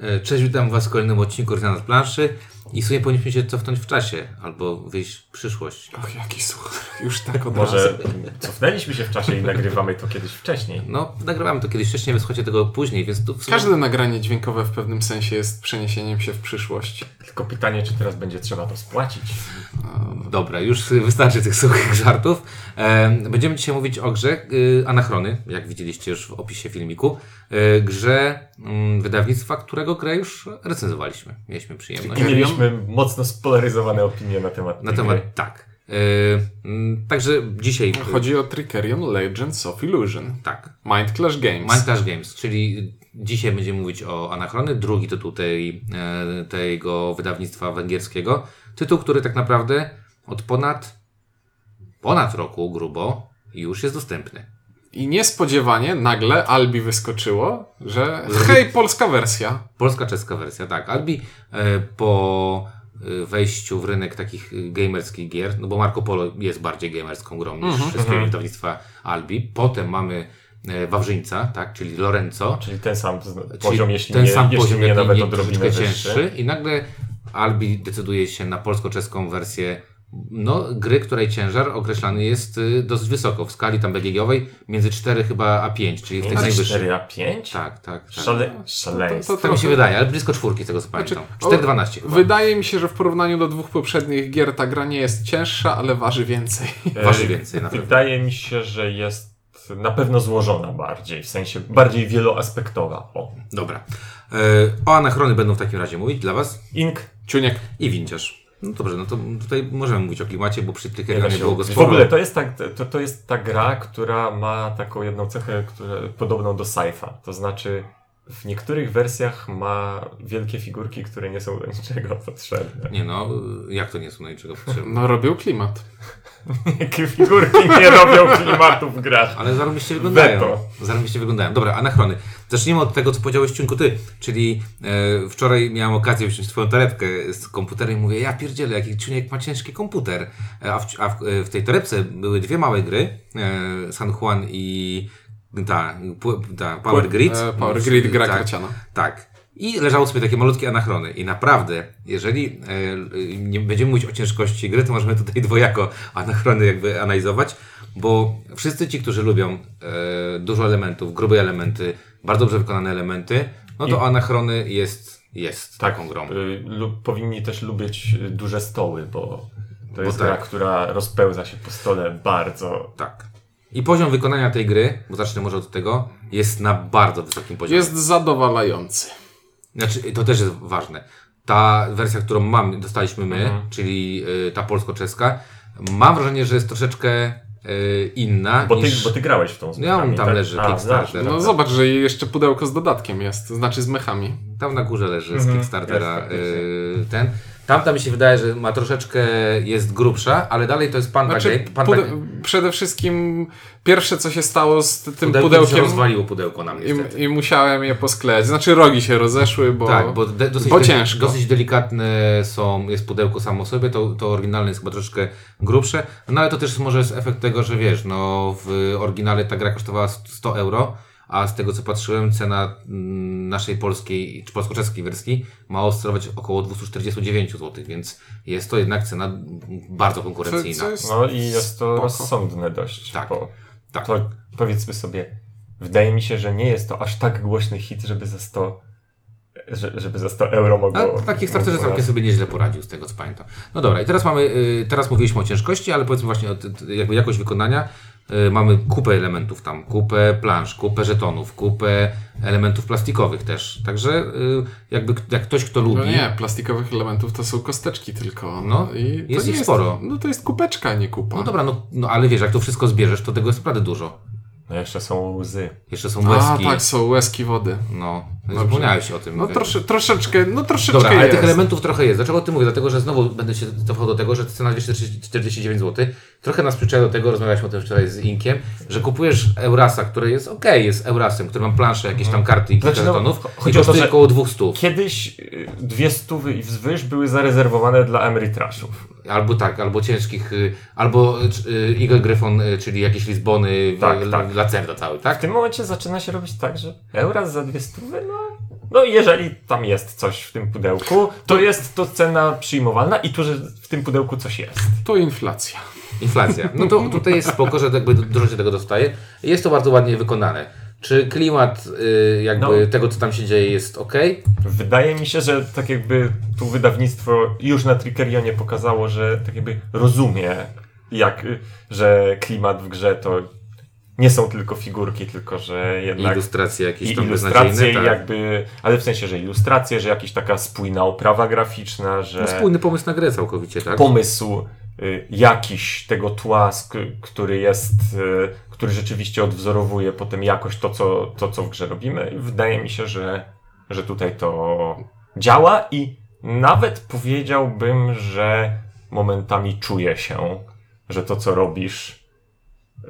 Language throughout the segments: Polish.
E, Cześć, witam Was w kolejnym odcinku Rytana z planszy i w sumie powinniśmy się cofnąć w czasie albo wyjść w przyszłość. Och, jaki słuch. Już tak od razu. Może cofnęliśmy się w czasie i nagrywamy to kiedyś wcześniej. No, nagrywamy to kiedyś wcześniej, wysłuchacie tego później, więc tu w sumie... Każde nagranie dźwiękowe w pewnym sensie jest przeniesieniem się w przyszłość. Tylko pytanie, czy teraz będzie trzeba to spłacić. Dobra, już wystarczy tych suchych żartów. Będziemy dzisiaj mówić o grze y, Anachrony, jak widzieliście już w opisie filmiku. E, Grze mm, wydawnictwa, którego grę już recenzowaliśmy. Mieliśmy przyjemność. I mieliśmy mocno spolaryzowane opinie na temat Na temat, gry. tak. E, mm, Także dzisiaj... Chodzi o Trickerion Legends of Illusion. Tak. Mind Clash Games. Mind Clash Games, czyli dzisiaj będziemy mówić o Anachrony, drugi tytuł tej, e, tego wydawnictwa węgierskiego. Tytuł, który tak naprawdę od ponad, ponad roku grubo już jest dostępny. I niespodziewanie nagle Albi wyskoczyło, że hej, polska wersja. Polska, czeska wersja, tak. Albi e, po e, wejściu w rynek takich gamerskich gier, no bo Marco Polo jest bardziej gamerską grą niż wszystkie wydawnictwa Albi. Potem mamy e, Wawrzyńca, tak, czyli Lorenzo. Czyli ten sam poziom, jeśli ten nie, sam jeśli poziom, nie jak nawet i odrobinę cięższy. I nagle Albi decyduje się na polsko-czeską wersję no, gry, której ciężar określany jest y, dosyć wysoko w skali tam BGG-owej między 4 chyba a 5, czyli w tych Między najwyższych. 4 a 5? Tak, tak. tak. Szale, To, szaleństwo. to, Tak mi się wydaje, ale blisko czwórki z tego co Znaczy, pamiętam. 4-12 chyba. Wydaje mi się, że w porównaniu do dwóch poprzednich gier ta gra nie jest cięższa, ale waży więcej. Waży E, więcej na pewno. Wydaje mi się, że jest na pewno złożona bardziej, w sensie bardziej wieloaspektowa. O. Dobra. E, o Anachrony będą w takim razie mówić dla Was Ink Ciuniek. i Winciarz. No dobrze, no to tutaj możemy mówić o klimacie, bo przy Nie Trickerionie się było go sporo. W ogóle to jest, tak, to, to jest ta gra, która ma taką jedną cechę która, podobną do Saifa. To znaczy w niektórych wersjach ma wielkie figurki, które nie są do niczego potrzebne. Nie no, jak to nie są do niczego potrzebne? No robił klimat. Jakie figurki nie robią klimatu w grach. Ale zarobiście wyglądają. Weto. Zarobiście wyglądają. Dobra, anachrony. Zacznijmy od tego, co powiedziałeś Ciunku ty. Czyli e, wczoraj miałem okazję wziąć twoją torebkę z komputerem i mówię, ja pierdzielę, jaki Ciuniek ma ciężki komputer. E, A w, a w, e, w tej torebce były dwie małe gry, e, San Juan i ta, pu- ta Power Grid. E, Power Grid gra tak, karciana. tak. I leżały sobie takie malutkie anachrony. I naprawdę, jeżeli e, nie będziemy mówić o ciężkości gry, to możemy tutaj dwojako anachrony jakby analizować, bo wszyscy ci, którzy lubią e, dużo elementów, grube elementy, bardzo dobrze wykonane elementy, no to I- anachrony jest, jest taką grą. Y, lub powinni też lubić duże stoły, bo to jest tak. gra, która rozpełza się po stole bardzo. Tak. I poziom wykonania tej gry, bo zacznę może od tego, jest na bardzo wysokim poziomie. Jest zadowalający. Znaczy, to też jest ważne. Ta wersja, którą mam, dostaliśmy my, Mhm. czyli y, ta polsko-czeska, mam wrażenie, że jest troszeczkę y, inna Bo ty, niż... bo ty grałeś w tą z No ja mechami, tam tak? leży A, Kickstarter. znasz, No tak. zobacz, że jeszcze pudełko z dodatkiem jest, to znaczy z mechami. Tam na górze leży z Mhm, Kickstartera jest y, ten. Tamta mi się wydaje, że ma troszeczkę, jest grubsza, ale dalej to jest Panda Znaczy. Panda pude- przede wszystkim pierwsze co się stało z tym pudełko mi się pudełkiem rozwaliło pudełko na mnie i, i musiałem je posklejać. Znaczy rogi się rozeszły, bo, Tak, bo, de, dosyć, bo ciężko. dosyć delikatne są, jest pudełko samo sobie, to, to oryginalne jest chyba troszeczkę grubsze, no ale to też może jest efekt tego, że wiesz, no w oryginale ta gra kosztowała 100 euro, a z tego co patrzyłem cena mm, naszej polskiej, czy polsko-czeskiej wersji ma oscylować około 249 zł, więc jest to jednak cena bardzo konkurencyjna. No i jest to spoko. rozsądne dość. Tak, Bo tak. To powiedzmy sobie, wydaje mi się, że nie jest to aż tak głośny hit, żeby za 100, że, żeby za 100 euro mogło... A taki starterze całkiem sobie nieźle poradził, z tego co pamiętam. No dobra, i teraz mamy, y, teraz mówiliśmy o ciężkości, ale powiedzmy właśnie o jakby jakość wykonania. Y, Mamy kupę elementów tam, kupę plansz, kupę żetonów, kupę elementów plastikowych też. Także y, jakby jak ktoś, kto lubi, No nie, plastikowych elementów to są kosteczki tylko. No, i to jest ich sporo. No to jest kupeczka, a nie kupa. no dobra, no, no ale wiesz, jak to wszystko zbierzesz, to tego jest naprawdę dużo. No jeszcze są łzy. Jeszcze są A, łezki. tak, są łezki wody. No, Dobrze. zapomniałeś o tym. No trosze, troszeczkę, no troszeczkę Dobra, ale jest. tych elementów trochę jest. Dlaczego o tym mówię? Dlatego, że znowu będę się cofał do tego, że cena 249 zł. Trochę nas przyczynia do tego, rozmawialiśmy o tym wczoraj z Inkiem, że kupujesz Eurasa, który jest ok, jest Eurasem, który mam planszę, jakieś tam karty i kilka Znaczy, no, chodzi o to, że- około 200. Kiedyś y, dwie stówy i wzwyż były zarezerwowane dla Emerytraszów. Albo tak, albo ciężkich, y, albo y, Eagle Gryphon, y, czyli jakieś Lizbony, Tak, tak, tak. Lacerda cały, W tak? tym momencie zaczyna się robić tak, że Euras za dwie stówy, no No i jeżeli tam jest coś w tym pudełku, to jest to cena przyjmowalna i tu, że w tym pudełku coś jest. To inflacja. Inflacja. No to tutaj jest spoko, że jakby dużo się tego dostaje. Jest to bardzo ładnie wykonane. Czy klimat y, jakby No. tego, co tam się dzieje, jest ok? Wydaje mi się, że tak jakby tu wydawnictwo już na Trickerionie pokazało, że tak jakby rozumie, jak, y, że klimat w grze to nie są tylko figurki, tylko że jednak ilustracje jakieś i tam ilustracje, Tak. jakby, ale w sensie, że ilustracje, że jakaś taka spójna oprawa graficzna, że No, spójny pomysł na grę całkowicie, tak? pomysł jakiś tego tła, który jest, y, który rzeczywiście odwzorowuje potem jakoś to, co, to, co w grze robimy. Wydaje mi się, że, że tutaj to działa i nawet powiedziałbym, że momentami czuje się, że to, co robisz,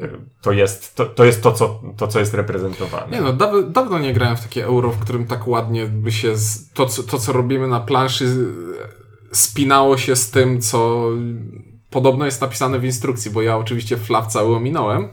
y, to jest to, to, jest to, co, to, co jest reprezentowane. Nie no, dawno, dawno nie grałem w takie euro, w którym tak ładnie by się z, to, co, to, co robimy na planszy, spinało się z tym, co podobno jest napisane w instrukcji, bo ja oczywiście flaw cały ominąłem.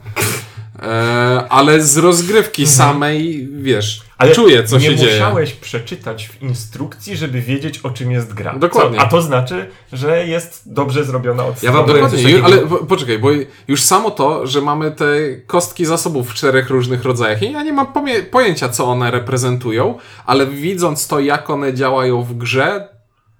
E, ale z rozgrywki samej, wiesz, Ale czuję, co nie się dzieje. musiałeś przeczytać w instrukcji, żeby wiedzieć, o czym jest gra. Dokładnie. Co, a to znaczy, że jest dobrze zrobiona od Ja wam Dokładnie, ale po- poczekaj, bo już samo to, że mamy te kostki zasobów w czterech różnych rodzajach, i ja nie mam pojęcia, co one reprezentują, ale widząc to, jak one działają w grze,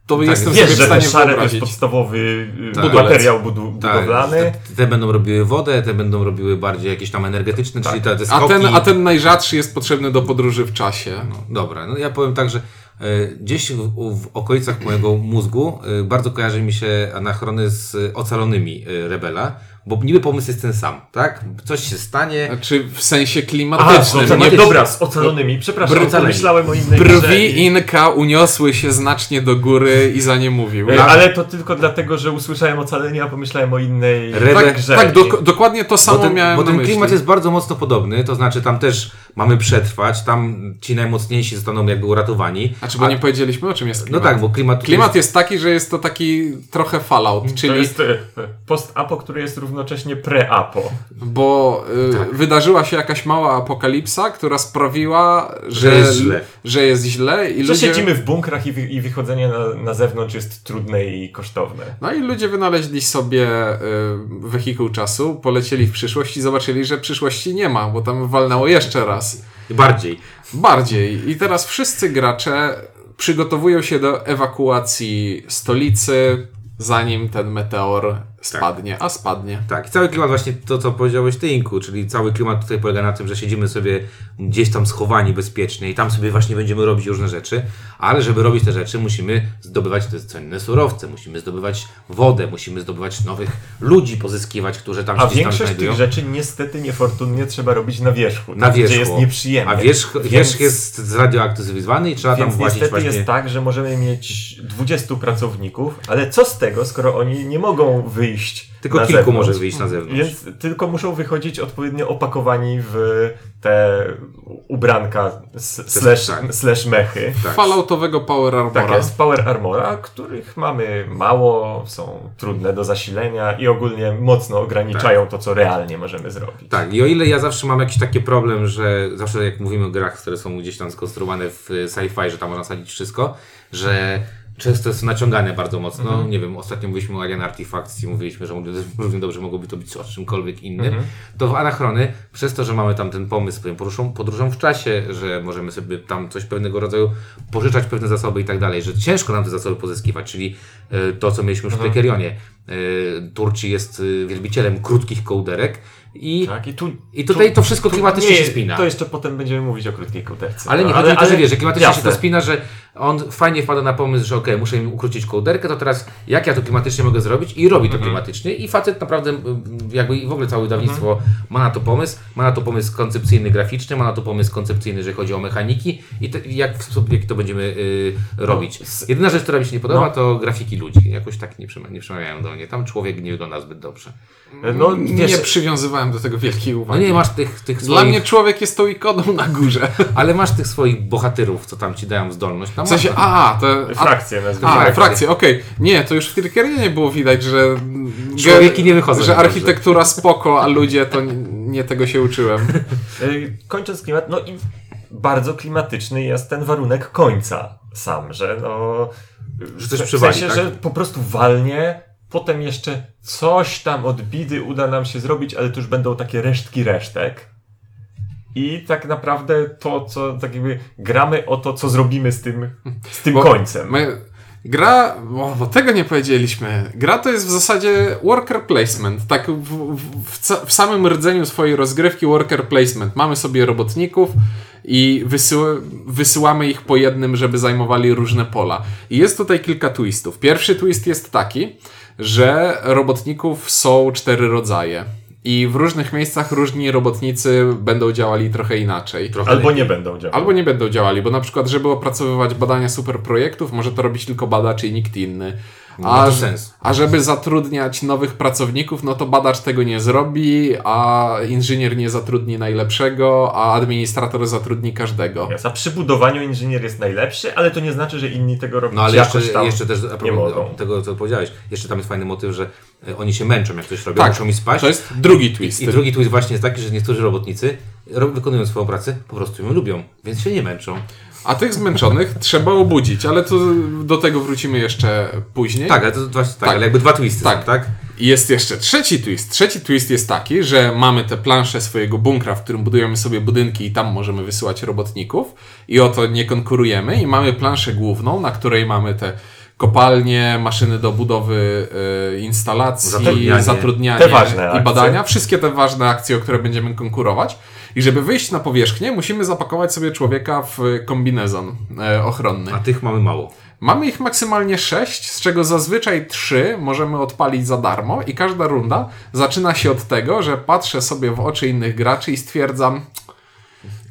to jestem Wiesz, sobie w że ten stanie szary to jest podstawowy Tak. materiał budu- Tak, budowlany. te, te będą robiły wodę, te będą robiły bardziej jakieś tam energetyczne, czyli te, te A skoki. ten, a ten najrzadszy jest potrzebny do podróży w czasie. Dobra, no ja powiem tak, że e, gdzieś w, w okolicach mojego mózgu e, bardzo kojarzy mi się anachrony z ocalonymi e, Rebela, bo niby pomysł jest ten sam, tak? Coś się stanie, Znaczy w sensie A, klimatycznym. z nie ocalonymi. dobra, z ocalonymi. Przepraszam, Br- pomyślałem o innej grze. Brwi Inka uniosły się znacznie do góry i za nie mówił. Y, Ale to tylko dlatego, że usłyszałem ocalenie, a pomyślałem o innej Rebe- tak, grze. tak dok- dokładnie to samo bo ten, miałem bo na ten myśli. klimat jest bardzo mocno podobny, to znaczy tam też mamy przetrwać, tam ci najmocniejsi zostaną jakby uratowani. Znaczy, bo nie powiedzieliśmy o czym jest No klimat. tak, bo klimat... Klimat jest taki, że jest to taki trochę Fallout, To czyli jest y, post-apo, który jest równocześnie pre-apo. bo y, Tak. wydarzyła się jakaś mała apokalipsa, która sprawiła, że, Że jest źle. że jest źle i Że ludzie... siedzimy w bunkrach i, wy, i wychodzenie na, na zewnątrz jest trudne i kosztowne. No i ludzie wynaleźli sobie y, wehikuł czasu, polecieli w przyszłość i zobaczyli, że przyszłości nie ma, bo tam walnęło jeszcze raz. Bardziej. Bardziej. I teraz wszyscy gracze przygotowują się do ewakuacji stolicy, zanim ten meteor spadnie, a spadnie. Tak, i cały klimat właśnie to, co powiedziałeś ty, Inku, czyli cały klimat tutaj polega na tym, że siedzimy sobie gdzieś tam schowani bezpiecznie i tam sobie właśnie będziemy robić różne rzeczy, ale żeby robić te rzeczy musimy zdobywać te cenne surowce, musimy zdobywać wodę, musimy zdobywać nowych ludzi pozyskiwać, którzy tam się A gdzieś tam większość znajdują. tych rzeczy niestety niefortunnie trzeba robić na wierzchu. Na tam, wierzchu. Gdzie jest nieprzyjemnie. A wierzch, Więc- wierzch jest zradioaktywizowany i trzeba tam włazić niestety właśnie... jest tak, że możemy mieć 20 pracowników, ale co z tego, skoro oni nie mogą wyjść Tylko na kilku zewnątrz? może wyjść na zewnątrz. Więc tylko muszą wychodzić odpowiednio opakowani w te ubranka slash, tak. slash mechy. Tak. Falloutowego Power Armora. Tak jest, Power Armora, których mamy mało, są trudne do zasilenia i ogólnie mocno ograniczają to, co realnie możemy zrobić. Tak, i o ile ja zawsze mam jakiś taki problem, że zawsze jak mówimy o grach, które są gdzieś tam skonstruowane w sci-fi, że tam można sadzić wszystko, że często jest naciągane bardzo mocno. Mhm. Nie wiem, ostatnio mówiliśmy o Alien Artifacts i mówiliśmy, że równie dobrze mogłoby to być o czymkolwiek innym. Mhm. To w Anachrony, przez to, że mamy tam ten pomysł powiem, podróżą, podróżą w czasie, że możemy sobie tam coś pewnego rodzaju pożyczać pewne zasoby i tak dalej, że ciężko nam te zasoby pozyskiwać, czyli y, to, co mieliśmy już Mhm. w Tekerionie. Y, Turci jest y, wielbicielem krótkich kołderek i Tak, i tu. i tutaj to wszystko klimatycznie nie, się spina. To jeszcze potem będziemy mówić o krótkiej kołderce. Ale nie, No, chodzi mi o to, że wiesz, że klimatycznie się jasne. to spina, że on fajnie wpada na pomysł, że okej, muszę im ukrócić kołderkę, to teraz jak ja to klimatycznie mogę zrobić i robi to Mhm. klimatycznie i facet naprawdę jakby i w ogóle całe wydawnictwo ma na to pomysł, ma na to pomysł koncepcyjny graficzny, ma na to pomysł koncepcyjny, jeżeli chodzi o mechaniki i te, jak jaki to będziemy y, robić. Jedyna rzecz, która mi się nie podoba, No. to grafiki ludzi. Jakoś tak nie, nie przemawiają do mnie. Tam człowiek nie wygląda zbyt dobrze. No, nie wiesz, przywiązywałem do tego wielkiej No uwagi. nie, masz tych, tych Dla swoich, mnie człowiek jest tą ikoną na górze. ale masz tych swoich bohaterów, co tam ci dają zdolność. Tam W sensie, a, to... A, frakcje nazwijmy. a, frakcje. frakcje, okej. Nie, to już w Tyrkerienie było widać, że... Człowieki nie wychodzą Że dobrze. architektura spoko, a ludzie to nie, nie tego się uczyłem. Y, Kończąc klimat, no i bardzo klimatyczny jest ten warunek końca sam, że no... Że coś w przywali, sensie, tak? że po prostu walnie, potem jeszcze coś tam od bidy uda nam się zrobić, ale to już będą takie resztki resztek. I tak naprawdę to, co tak jakby gramy o to, co zrobimy z tym, z tym Bo końcem. My, gra, bo, bo tego nie powiedzieliśmy. Gra to jest w zasadzie worker placement. Tak w, w, w, samym rdzeniu swojej rozgrywki worker placement. Mamy sobie robotników i wysył, wysyłamy ich po jednym, żeby zajmowali różne pola. I jest tutaj kilka twistów. Pierwszy twist jest taki, że robotników są cztery rodzaje. I w różnych miejscach różni robotnicy będą działali trochę inaczej. Trochę Albo nie będą działać. Albo nie będą działali, bo na przykład, żeby opracowywać badania superprojektów, może to robić tylko badacz i nikt inny. Ma to że- sens. a żeby zatrudniać nowych pracowników, no to badacz tego nie zrobi, a inżynier nie zatrudni najlepszego, a administrator zatrudni każdego. Jest. A przy budowaniu inżynier jest najlepszy, ale to nie znaczy, że inni tego robią No ale jeszcze, jeszcze też a nie mogą. tego, co powiedziałeś, jeszcze tam jest fajny motyw, że e, oni się męczą, jak coś robią, Tak, muszą mi spać. to jest drugi twist. I drugi twist właśnie jest taki, że niektórzy robotnicy ro- wykonują swoją pracę, po prostu ją lubią, więc się nie męczą. A tych zmęczonych trzeba obudzić, ale to do tego wrócimy jeszcze później. Tak, ale to właśnie tak, Tak. ale jakby dwa twisty Tak. są, tak? I jest jeszcze trzeci twist. Trzeci twist jest taki, że mamy te plansze swojego bunkra, w którym budujemy sobie budynki i tam możemy wysyłać robotników i o to nie konkurujemy i mamy planszę główną, na której mamy te kopalnie, maszyny do budowy e, instalacji, Zatrudnianie. zatrudnianie, Te ważne i akcje. badania, wszystkie te ważne akcje, o które będziemy konkurować. I żeby wyjść na powierzchnię, musimy zapakować sobie człowieka w kombinezon e, ochronny. A tych mamy mało. Mamy ich maksymalnie 6, z czego zazwyczaj 3 możemy odpalić za darmo i każda runda zaczyna się od tego, że patrzę sobie w oczy innych graczy i stwierdzam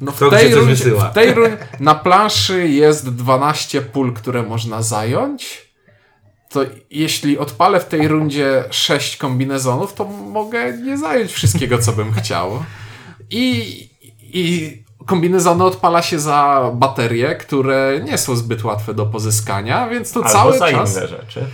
no w Kto tej, rundzie, w tej rundzie na planszy jest 12 pól, które można zająć. To jeśli odpalę w tej rundzie 6 kombinezonów, to mogę nie zająć wszystkiego, co bym chciał. I, i kombinezony odpala się za baterie, które nie są zbyt łatwe do pozyskania, więc to Albo cały za czas. inne rzeczy.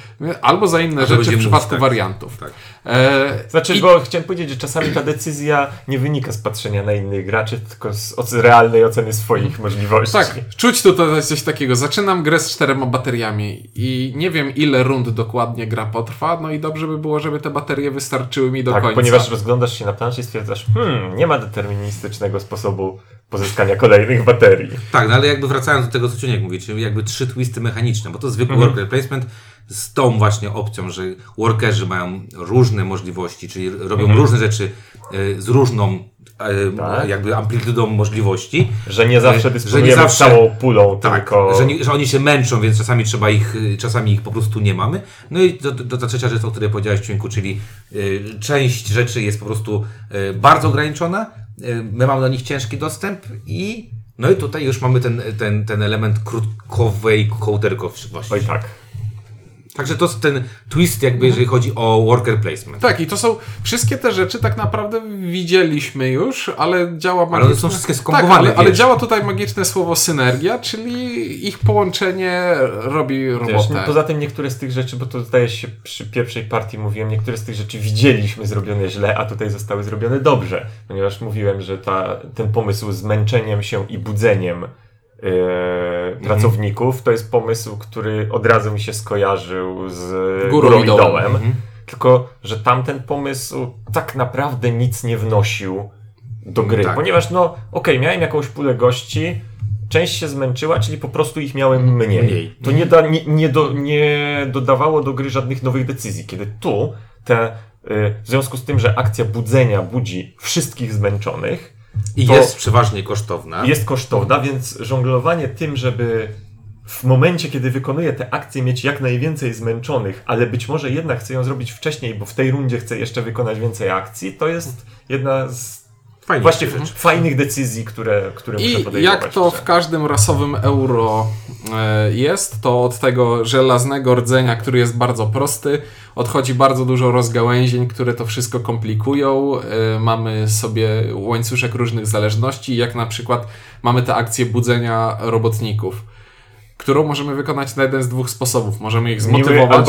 Albo za inne to rzeczy w przypadku tak. wariantów. Tak. E, Znaczy, i- bo chciałem powiedzieć, że czasami ta decyzja nie wynika z patrzenia na innych graczy, tylko z oc- realnej oceny swoich możliwości. Tak, czuć tutaj coś takiego. Zaczynam grę z czterema bateriami i nie wiem ile rund dokładnie gra potrwa, no i dobrze by było, żeby te baterie wystarczyły mi do tak, końca. ponieważ rozglądasz się na planszy i stwierdzasz, hmm, nie ma deterministycznego sposobu pozyskania kolejnych baterii. Tak, no ale jakby wracając do tego, co Ciuniek mówi, czyli jakby trzy twisty mechaniczne, bo to zwykły Mhm. worker placement z tą właśnie opcją, że workerzy mają różne możliwości, czyli robią Mhm. różne rzeczy e, z różną e, Tak. jakby amplitudą możliwości. Że nie zawsze Że nie dysponujemy zawsze- całą pulą, Tak, tylko... że, nie, że oni się męczą, więc czasami trzeba ich, y, czasami ich po prostu nie mamy. No i to, to ta trzecia rzecz, o której powiedziałeś, Ciuńku, czyli y, część rzeczy jest po prostu y, bardzo ograniczona, y, my mamy do nich ciężki dostęp i no i tutaj już mamy ten, ten, ten element krótkowej kołderkowości. Oj tak. Także to jest ten twist jakby, jeżeli chodzi o worker placement. Tak, i to są wszystkie te rzeczy tak naprawdę widzieliśmy już, ale działa magiczne... one są wszystkie skompowane, Tak, ale, ale wiesz. działa tutaj magiczne słowo synergia, czyli ich połączenie robi Wiesz, robotę. poza tym niektóre z tych rzeczy, bo to zdaje się przy pierwszej partii mówiłem, niektóre z tych rzeczy widzieliśmy zrobione źle, a tutaj zostały zrobione dobrze. Ponieważ mówiłem, że ta, ten pomysł z męczeniem się i budzeniem Mhm. pracowników to jest pomysł, który od razu mi się skojarzył z Górą Górą, i dołem. Mhm. Tylko, że tamten pomysł tak naprawdę nic nie wnosił do gry. Tak. Ponieważ, no, okej, miałem jakąś pulę gości, część się zmęczyła, czyli po prostu ich miałem mniej. Mniej. To nie, da, nie, nie, do, nie dodawało do gry żadnych nowych decyzji. Kiedy tu, te, y, w związku z tym, że akcja budzenia budzi wszystkich zmęczonych, I jest przeważnie kosztowna. jest kosztowna, więc żonglowanie tym, żeby w momencie, kiedy wykonuję te akcje, mieć jak najwięcej zmęczonych, ale być może jednak chcę ją zrobić wcześniej, bo w tej rundzie chcę jeszcze wykonać więcej akcji, to jest jedna z Fajnie. właśnie fajnych decyzji, które, które muszę I podejmować. jak to w każdym rasowym euro jest, to od tego żelaznego rdzenia, który jest bardzo prosty, odchodzi bardzo dużo rozgałęzień, które to wszystko komplikują. E, Mamy sobie łańcuszek różnych zależności, jak na przykład mamy te akcje budzenia robotników którą możemy wykonać na jeden z dwóch sposobów. Możemy ich zmotywować,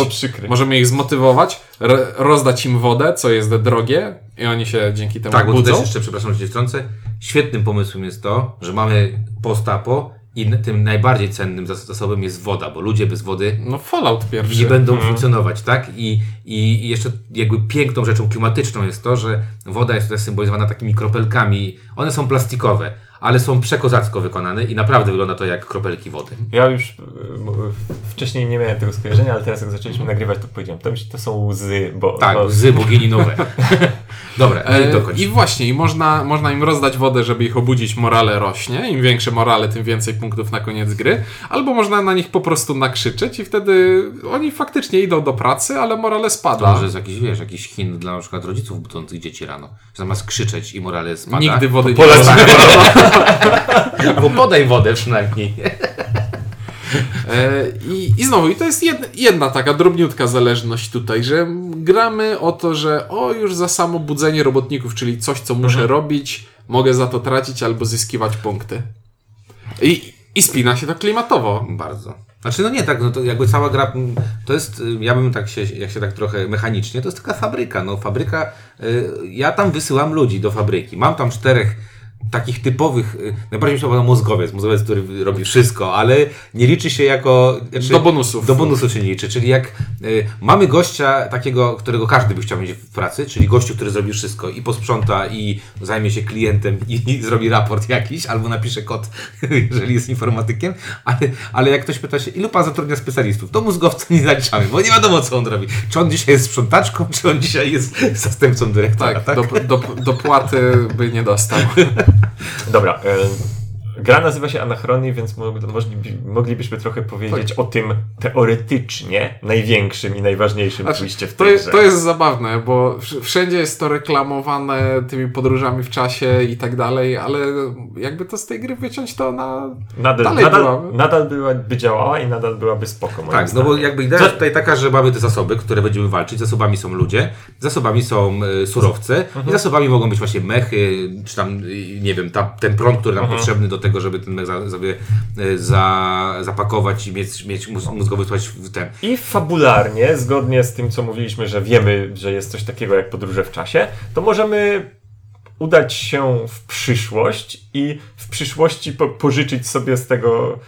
możemy ich zmotywować, r- rozdać im wodę, co jest drogie i oni się dzięki temu Tak, bo tutaj budzą. jeszcze, przepraszam, że wtrącę, świetnym pomysłem jest to, że mamy post-apo i tym najbardziej cennym zas- zasobem jest woda, bo ludzie bez wody No Fallout nie pierwszy. będą Mhm. funkcjonować, tak? I, I jeszcze jakby piękną rzeczą klimatyczną jest to, że woda jest tutaj symbolizowana takimi kropelkami. One są plastikowe, ale są przekozacko wykonane i naprawdę wygląda to jak kropelki wody. Ja już y, m- wcześniej nie miałem tego skojarzenia, ale teraz jak zaczęliśmy nagrywać, to powiedziałem, to, to są łzy, bo... Tak, bo łzy bogini nowe. Dobra, E, e, dokończ. I właśnie, i można, można im rozdać wodę, żeby ich obudzić, morale rośnie. Im większe morale, tym więcej punktów na koniec gry. Albo można na nich po prostu nakrzyczeć i wtedy oni faktycznie idą do pracy, ale morale To spada. może jest jakiś, wiesz, jakiś Chin dla na przykład rodziców budzących dzieci rano. Zamiast krzyczeć i morale spada. Nigdy wody nie rozdać. Albo podaj wodę przynajmniej. E, I, I znowu, i to jest jedna, jedna taka drobniutka zależność tutaj, że gramy o to, że o już za samo budzenie robotników, czyli coś, co muszę robić, mogę za to tracić albo zyskiwać punkty. I, I spina się to klimatowo. Bardzo. Znaczy, no nie, tak, no to jakby cała gra, to jest, y, ja bym tak się, jak się tak trochę mechanicznie, to jest taka fabryka, no fabryka, y, ja tam wysyłam ludzi do fabryki, mam tam czterech takich typowych, y, najbardziej mi się podoba mózgowiec, mózgowiec, który robi wszystko, ale nie liczy się jako... Znaczy, Do bonusów. Do bonusów się nie liczy, czyli jak y, mamy gościa takiego, którego każdy by chciał mieć w pracy, czyli gościu, który zrobi wszystko i posprząta i zajmie się klientem i, i zrobi raport jakiś, albo napisze kod, jeżeli jest informatykiem, ale, ale jak ktoś pyta się, ilu pan zatrudnia specjalistów, to mózgowca nie zaliczamy, bo nie wiadomo, co on robi. Czy on dzisiaj jest sprzątaczką, czy on dzisiaj jest zastępcą dyrektora, Tak, tak? Do, do, dopłaty by nie dostał. Dobra, e, gra nazywa się Anachronie, więc moglibyśmy trochę powiedzieć o tym teoretycznie największym i najważniejszym Znaczy, twiście w to, tej jest, grze. to jest zabawne, bo wsz- wszędzie jest to reklamowane tymi podróżami w czasie i tak dalej, ale jakby to z tej gry wyciąć, to na... Nadal, dalej nadal, byłaby. nadal byłaby działała i nadal byłaby spoko. Tak, no bo jakby idea jest tutaj taka, że mamy te zasoby, które będziemy walczyć. Zasobami są ludzie, zasobami są e, surowce i zasobami mogą być właśnie mechy, czy tam, e, nie wiem, ta, ten prąd, który nam potrzebny do tego, żeby ten mech za, sobie e, za, zapakować i mieć, mieć mózg- mózgowy w ten. I fabularnie, zgodnie z tym, co mówiliśmy, że wiemy, że jest coś takiego jak podróże w czasie, to możemy udać się w przyszłość i w przyszłości po pożyczyć sobie z tego.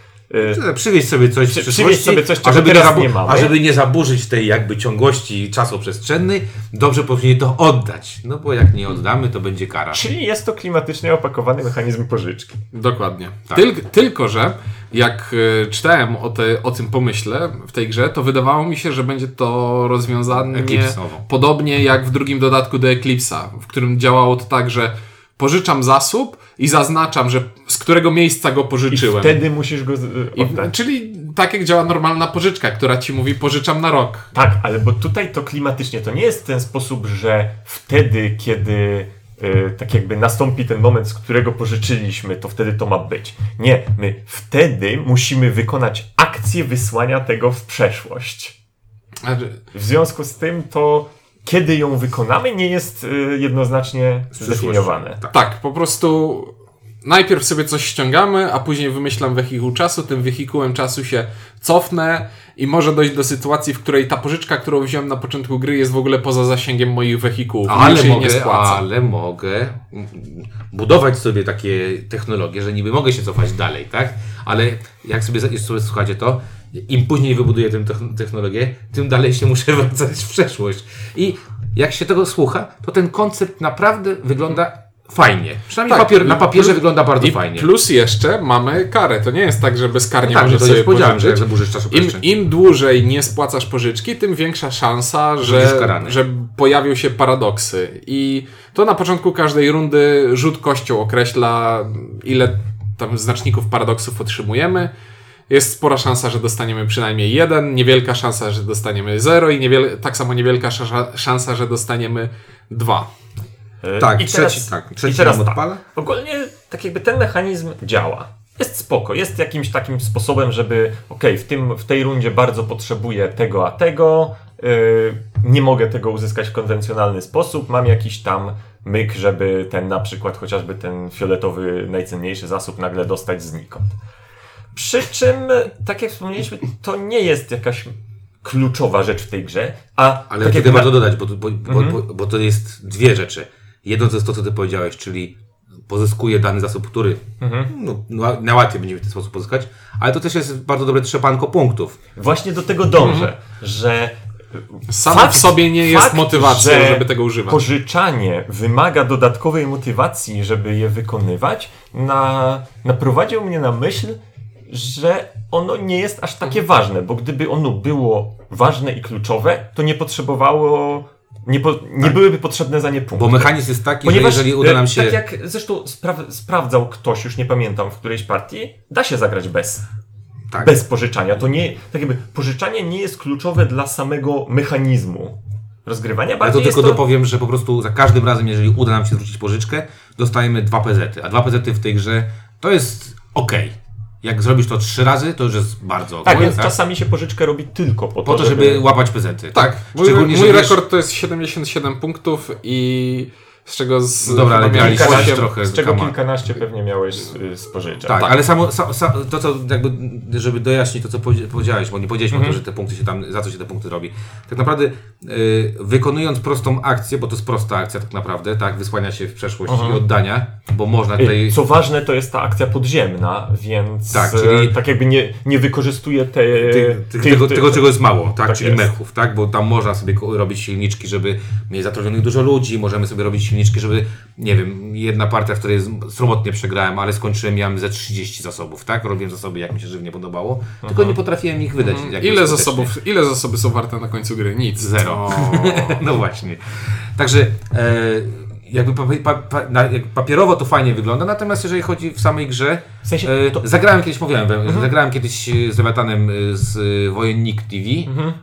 Y, Przywieźć sobie coś Przy- przywieźć sobie coś, a czego żeby, nie teraz nie mamy. a żeby nie zaburzyć tej jakby ciągłości czasoprzestrzennej, dobrze powinien to oddać. No bo jak nie oddamy, to będzie kara. Czyli jest to klimatycznie opakowany mechanizm pożyczki. Dokładnie. Tak. Tyl, tylko, że jak e, czytałem o, te, o tym pomyśle w tej grze, to wydawało mi się, że będzie to rozwiązanie Eclipse'owo. podobnie jak w drugim dodatku do Eclipse'a, w którym działało to tak, że pożyczam zasób i zaznaczam, że z którego miejsca go I pożyczyłem. wtedy musisz go y, I, oddać. czyli tak jak działa normalna pożyczka, która ci mówi pożyczam na rok. Tak, ale bo tutaj to klimatycznie to nie jest w ten sposób, że wtedy, kiedy y, tak jakby nastąpi ten moment, z którego pożyczyliśmy, to wtedy to ma być. Nie, my wtedy musimy wykonać akcję wysłania tego w przeszłość. W związku z tym to, kiedy ją wykonamy, nie jest y, jednoznacznie zdefiniowane. Tak. Tak, po prostu najpierw sobie coś ściągamy, a później wymyślam wehikuł czasu, tym wehikułem czasu się cofnę i może dojść do sytuacji, w której ta pożyczka, którą wziąłem na początku gry jest w ogóle poza zasięgiem moich wehikułów. Ale mogę, nie ale mogę budować sobie takie technologie, że niby mogę się cofać dalej, tak? Ale jak sobie, sobie słuchacie to, im później wybuduję tę techn- technologię, tym dalej się muszę wracać w przeszłość. I jak się tego słucha, to ten koncept naprawdę wygląda fajnie. Przynajmniej Tak, papier, na papierze i- wygląda bardzo I fajnie. plus jeszcze mamy karę. To nie jest tak, że bezkarnie tak, że możesz to sobie pożyczyć. Im, Im dłużej nie spłacasz pożyczki, tym większa szansa, że, że pojawią się paradoksy. I to na początku każdej rundy rzut kością określa, ile tam znaczników paradoksów otrzymujemy. Jest spora szansa, że dostaniemy przynajmniej jeden, niewielka szansa, że dostaniemy zero i niewiel- tak samo niewielka szansa, szansa, że dostaniemy dwa. Y, Tak, i trzeci, tak, trzeci i teraz nam tak. odpala. Ogólnie tak jakby ten mechanizm działa. Jest spoko, jest jakimś takim sposobem, żeby okej, w, tym, w tej rundzie bardzo potrzebuję tego, a tego, yy, nie mogę tego uzyskać w konwencjonalny sposób, mam jakiś tam myk, żeby ten na przykład chociażby ten fioletowy najcenniejszy zasób nagle dostać znikąd. Przy czym, tak jak wspomnieliśmy, to nie jest jakaś kluczowa rzecz w tej grze, a Ale tak tutaj warto dodać, bo, bo, Mhm. bo, bo to jest dwie rzeczy. Jedno to jest to, co ty powiedziałeś, czyli pozyskuje dany zasób, który Mhm. no, no, na łatwiej będzie w ten sposób pozyskać, ale to też jest bardzo dobre trzepanko punktów. Właśnie do tego dążę, Mhm. że Sam Fakt- w sobie nie jest fakt, motywacją, że żeby tego używać. Pożyczanie wymaga dodatkowej motywacji, żeby je wykonywać, na, naprowadził mnie na myśl, że ono nie jest aż takie ważne, bo gdyby ono było ważne i kluczowe, to nie potrzebowało, nie, po, nie byłyby potrzebne za nie punkty. Bo mechanizm jest taki, Ponieważ, że jeżeli uda e, nam się... tak jak zresztą spra- sprawdzał ktoś, już nie pamiętam, w którejś partii, da się zagrać bez. tak, Bez pożyczania. To nie, tak jakby, pożyczanie nie jest kluczowe dla samego mechanizmu rozgrywania. Ale to Bardziej tylko to, dopowiem, że po prostu za każdym razem, jeżeli uda nam się zwrócić pożyczkę, dostajemy dwa PZ-y. A dwa PZ-y w tej grze to jest ok. Jak zrobisz to trzy razy, to już jest bardzo ok. Tak, więc czasami się pożyczkę robi tylko po, Po to, żeby łapać PZ-y. Tak, mój, Szczególnie, mój że wiesz- rekord to jest 77 punktów i z czego z... No dobra, ale graliście osiem- trochę Z czego kilkanaście pewnie miałeś y, z pożyczek. Tak, ale samo, sa, sa, to co jakby, żeby dojaśnić to, co powie- powiedziałeś, bo nie powiedzieliśmy Mhm. o tym, że te punkty się tam, za co się te punkty robi. Tak naprawdę y, wykonując prostą akcję, bo to jest prosta akcja tak naprawdę, tak, wysłania się w przeszłość i oddania, bo można tutaj... Y, Co ważne, to jest ta akcja podziemna, więc Tak, tak, czyli- tak jakby nie, nie wykorzystuje te, Tych, tych, tych- tego, tego, czego jest mało, tak? Tak Czyli jest. mechów, tak? Bo tam można sobie robić silniczki, żeby mieć zatrudnionych dużo ludzi, możemy sobie robić silniczki, żeby, nie wiem, jedna partia, w której sromotnie przegrałem, ale skończyłem, miałem ze 30 zasobów, tak? Robiłem zasoby, jak mi się żywnie podobało, tylko nie potrafiłem ich wydać. jakoś Ile zasobów, ile zasoby są warte na końcu gry? Nic. Zero. No właśnie. Także e, jakby pa, pa, pa, na, jak papierowo to fajnie wygląda, natomiast jeżeli chodzi w samej grze, W sensie, e, to- zagrałem kiedyś, mówiłem, zagrałem kiedyś e, z Lewiatanem e, z Wojennik TV,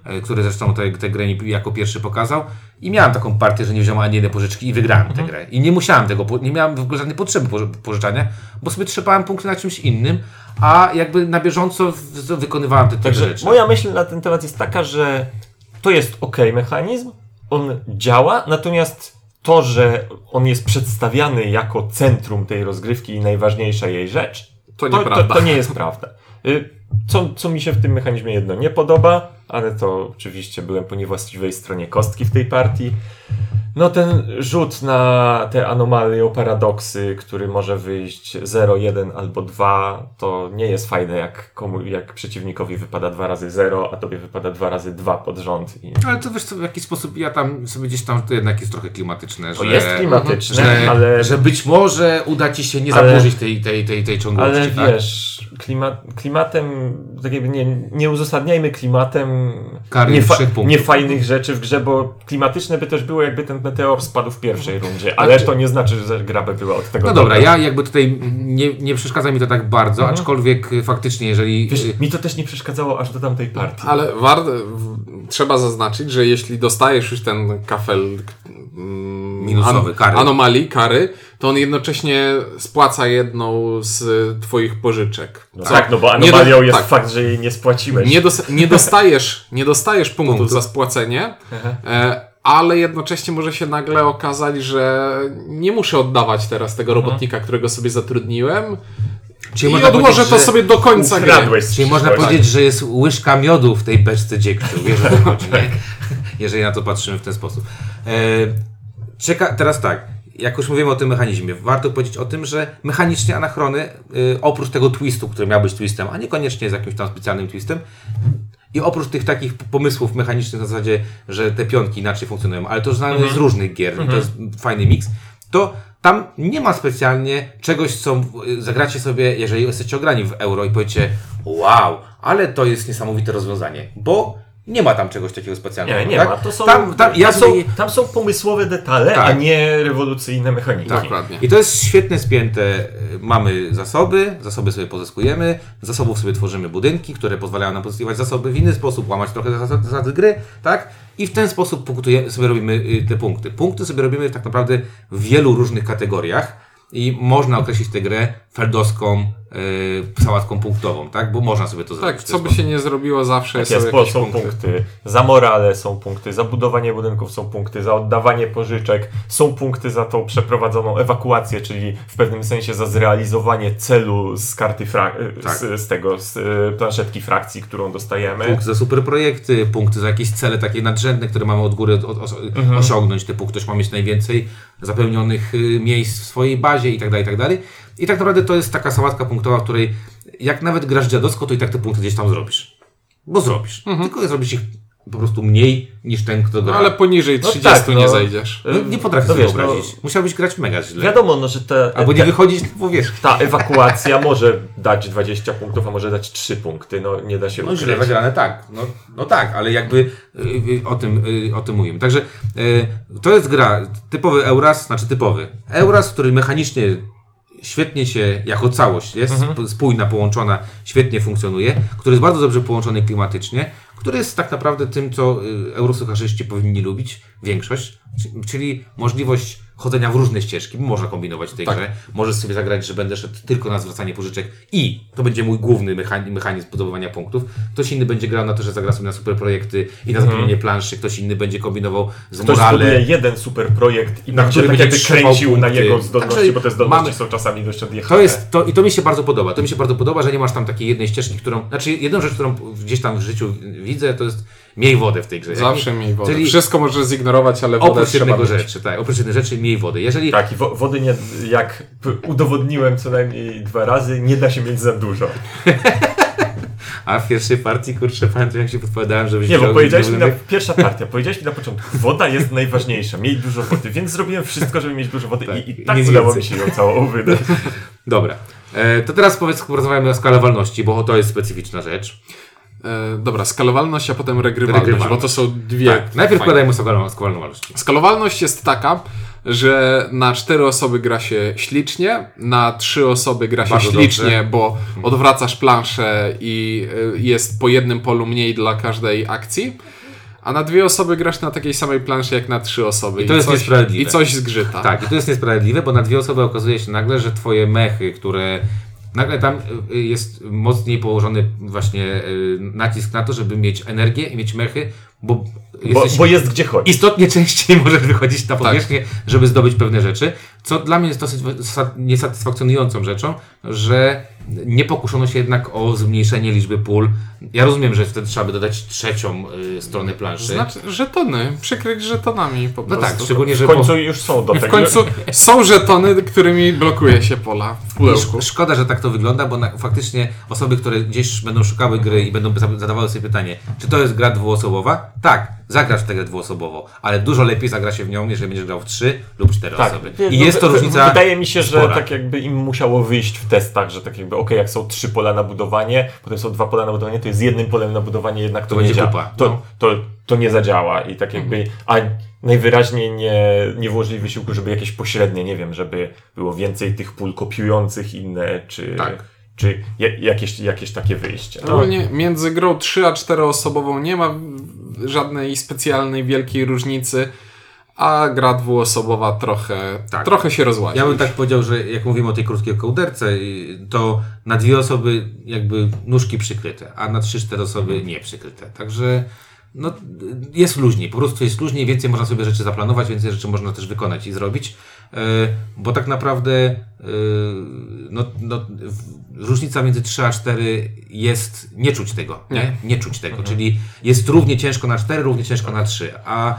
e, który zresztą tę te, grę jako pierwszy pokazał i miałem taką partię, że nie wziąłem ani jednej pożyczki i wygrałem tę grę. I nie musiałem tego, nie miałem w ogóle żadnej potrzeby poży- pożyczania, bo sobie trzepałem punkty na czymś innym, a jakby na bieżąco wykonywałem te, te Także rzeczy. moja myśl na ten temat jest taka, że to jest ok mechanizm, on działa, natomiast to, że on jest przedstawiany jako centrum tej rozgrywki i najważniejsza jej rzecz, To to, nieprawda. to nie jest prawda. Y, Co, co mi się w tym mechanizmie jedno nie podoba, ale to oczywiście byłem po niewłaściwej stronie kostki w tej partii. No ten rzut na te anomalie, paradoksy, który może wyjść 0, 1 albo 2, to nie jest fajne, jak, komu, jak przeciwnikowi wypada dwa razy 0, a tobie wypada dwa razy 2 pod rząd. I Ale to wiesz co, w jakiś sposób ja tam sobie gdzieś tam to jednak jest trochę klimatyczne, to że, jest klimatyczne, że, ale, że być może uda ci się nie Ale- zaburzyć tej, tej, tej, tej ciągłości. ale tak? wiesz, klimat, klimatem, tak jakby nie, nie uzasadniajmy klimatem Kary niefa- niefajnych rzeczy w grze, bo klimatyczne by też było, jakby ten meteor spadł w pierwszej rundzie, ale to nie znaczy, że gra by była od tego No dobra, dobra. ja jakby tutaj nie, nie przeszkadza mi to tak bardzo, Mhm. aczkolwiek faktycznie, jeżeli... Wiesz, y, mi to też nie przeszkadzało aż do tamtej partii. Ale war, trzeba zaznaczyć, że jeśli dostajesz już ten kafel mm, Minusowy, kary. anomalii, kary, to on jednocześnie spłaca jedną z twoich pożyczek. No tak, no bo nie anomalią do- jest tak. fakt, że jej nie spłaciłeś. Nie, dos, nie dostajesz, nie dostajesz punktów Punktów. za spłacenie, e, ale jednocześnie może się nagle okazać, że nie muszę oddawać teraz tego Mhm. robotnika, którego sobie zatrudniłem czyli i można odłożę to sobie do końca gry. Czyli można powiedzieć, że jest łyżka miodu w tej beczce dziegciu, wiesz o co chodzi, nie? Jeżeli na to patrzymy w ten sposób. E, czeka, teraz tak, jak już mówimy o tym mechanizmie, warto powiedzieć o tym, że mechanicznie anachrony, y, oprócz tego twistu, który miał być twistem, a niekoniecznie z jakimś tam specjalnym twistem, i oprócz tych takich pomysłów mechanicznych na zasadzie, że te pionki inaczej funkcjonują, ale to znamy z różnych gier i to jest fajny miks, to tam nie ma specjalnie czegoś, co y, zagracie sobie, jeżeli jesteście ograni w euro i powiecie wow, ale to jest niesamowite rozwiązanie, bo nie ma tam czegoś takiego specjalnego. Nie, nie tak? ma. To są, tam, tam, ja są, sobie, tam są pomysłowe detale, Tak. a nie rewolucyjne mechaniki. Dokładnie. I to jest świetnie spięte. Mamy zasoby, zasoby sobie pozyskujemy, z zasobów sobie tworzymy budynki, które pozwalają nam pozyskiwać zasoby w inny sposób, łamać trochę zasady, zasady gry, tak? I w ten sposób sobie robimy y, te punkty. Punkty sobie robimy tak naprawdę w wielu różnych kategoriach i można określić tę grę feldowską y, sałatką punktową, tak? Bo można sobie to zrobić. Tak, co by się nie zrobiło, zawsze Tak są jest, jakieś są punkty. punkty. Za morale są punkty, za budowanie budynków są punkty, za oddawanie pożyczek są punkty za tą przeprowadzoną ewakuację, czyli w pewnym sensie za zrealizowanie celu z karty fra- Tak. z, z tego, z y, planszetki frakcji, którą dostajemy. Punkty za super projekty, punkty za jakieś cele takie nadrzędne, które mamy od góry od, od, Mhm. osiągnąć, typu ktoś ma mieć najwięcej zapełnionych y, miejsc w swojej bazie i tak dalej, i tak dalej. I tak naprawdę to jest taka sałatka punktowa, w której jak nawet grasz dziadowsko, to i tak te punkty gdzieś tam zrobisz. Bo zrobisz. Tylko zrobisz ich po prostu mniej niż ten, kto gra. No, ale poniżej No 30 tak, nie no. zajdziesz. No, nie potrafię No sobie wiesz, no- wyobrazić. Musiałbyś grać mega źle. Wiadomo, no, że te, Albo nie te, wychodzić po wierzch. ta ewakuacja może dać 20 punktów, a może dać 3 punkty, no nie da się No źle ukryć. zagrane, tak. No, no tak, ale jakby y, y, o, tym, y, o tym mówimy. Także y, to jest gra, typowy Euras, znaczy typowy. Euras, który mechanicznie świetnie się jako całość jest, Mhm. spójna, połączona, świetnie funkcjonuje, który jest bardzo dobrze połączony klimatycznie, który jest tak naprawdę tym, co y, eurosucharzyści powinni lubić, większość, czyli możliwość chodzenia w różne ścieżki, można kombinować w tej Tak. grze, możesz sobie zagrać, że będę szedł tylko na zwracanie pożyczek i to będzie mój główny mechanizm, mechanizm zdobywania punktów. Ktoś inny będzie grał na to, że zagra sobie na super projekty i na zapełnienie planszy, ktoś inny będzie kombinował z Ktoś morale. jeden super projekt i Na na który będzie tak trzymał kręcił na punkty. jego zdolności, Także bo te zdolności mamy- są czasami dość odjechane. To jest, to, I to mi się bardzo podoba. To mi się bardzo podoba, że nie masz tam takiej jednej ścieżki, którą. Znaczy, jedną rzecz, którą gdzieś tam w życiu widzę, to jest miej wodę w tej grze. Zawsze miej wodę. Czyli Wszystko możesz zignorować, ale wodę oprócz trzeba mieć. rzeczy, tak, oprócz jednej rzeczy miej wodę. Jeżeli Tak, i wo- wody nie, jak udowodniłem co najmniej dwa razy, nie da się mieć za dużo. A w pierwszej partii, kurczę, pamiętam jak się podpowiadałem, żebyś Nie, bo powiedziałeś mi na pierwsza partia, powiedziałeś mi na początku, woda jest najważniejsza, miej dużo wody, więc zrobiłem wszystko, żeby mieć dużo wody Tak, i, i tak nic udało mi więcej. się ją całą wydać. Dobra. E, to teraz powiedz, porozmawiamy o skalowalności, bo to jest specyficzna rzecz. E, dobra, skalowalność, a potem regrywalność, Regrywalność. bo to są dwie. Tak, najpierw fajne. podajmy skalowalność. Skalowalność jest taka, że na cztery osoby gra się ślicznie, na trzy osoby gra się Bardzo ślicznie, dobrze. bo odwracasz planszę i y, jest po jednym polu mniej dla każdej akcji. A na dwie osoby grasz na takiej samej planszy jak na trzy osoby. I to jest coś, niesprawiedliwe. I coś zgrzyta. Tak, i to jest niesprawiedliwe, bo na dwie osoby okazuje się nagle, że twoje mechy, które. Nagle tam y, jest mocniej położony właśnie y, nacisk na to, żeby mieć energię i mieć mechy, bo, Bo, bo jest gdzie chodzić. istotnie częściej możesz wychodzić na Tak. powierzchnię, żeby zdobyć pewne rzeczy, co dla mnie jest dosyć sa- niesatysfakcjonującą rzeczą, że nie pokuszono się jednak o zmniejszenie liczby pól. Ja rozumiem, że wtedy trzeba by dodać trzecią y, stronę planszy. Znaczy, żetony, przykryć żetonami po no prostu. tak, szczególnie, że W końcu już są do I w tego. końcu są żetony, którymi blokuje się pola w pudełku. Szkoda, że tak to wygląda, bo na, faktycznie osoby, które gdzieś będą szukały gry i będą za- zadawały sobie pytanie, czy to jest gra dwuosobowa? Tak, zagrasz w tę grę dwuosobową, ale dużo lepiej zagra się w nią, jeżeli będziesz grał w trzy lub cztery Tak, osoby. I no, jest to różnica. Wydaje mi się, że spora. tak jakby im musiało wyjść w testach, że tak jakby, okej, jak są trzy pola na budowanie, potem są dwa pola na budowanie, to jest jednym polem na budowanie, jednak to, To nie będzie działa. kupa, To, no. to, to nie zadziała i tak jakby, a najwyraźniej nie, nie włożyli wysiłku, żeby jakieś pośrednie, nie wiem, żeby było więcej tych pól kopiujących inne, czy, Tak. czy ja- jakieś, jakieś takie wyjście. No. Ogólnie między grą 3 a 4 osobową nie ma żadnej specjalnej wielkiej różnicy, a gra dwuosobowa trochę, Tak. trochę się rozłazi. Ja bym tak powiedział, że jak mówimy o tej krótkiej kołderce, to na dwie osoby jakby nóżki przykryte, a na trzy, cztery osoby nie przykryte. Także no, jest luźniej, po prostu jest luźniej, więcej można sobie rzeczy zaplanować, więcej rzeczy można też wykonać i zrobić, bo tak naprawdę yy, no, no, różnica między 3 a 4 jest, nie czuć tego, nie, nie czuć tego, czyli jest równie ciężko na 4, równie ciężko na 3, a,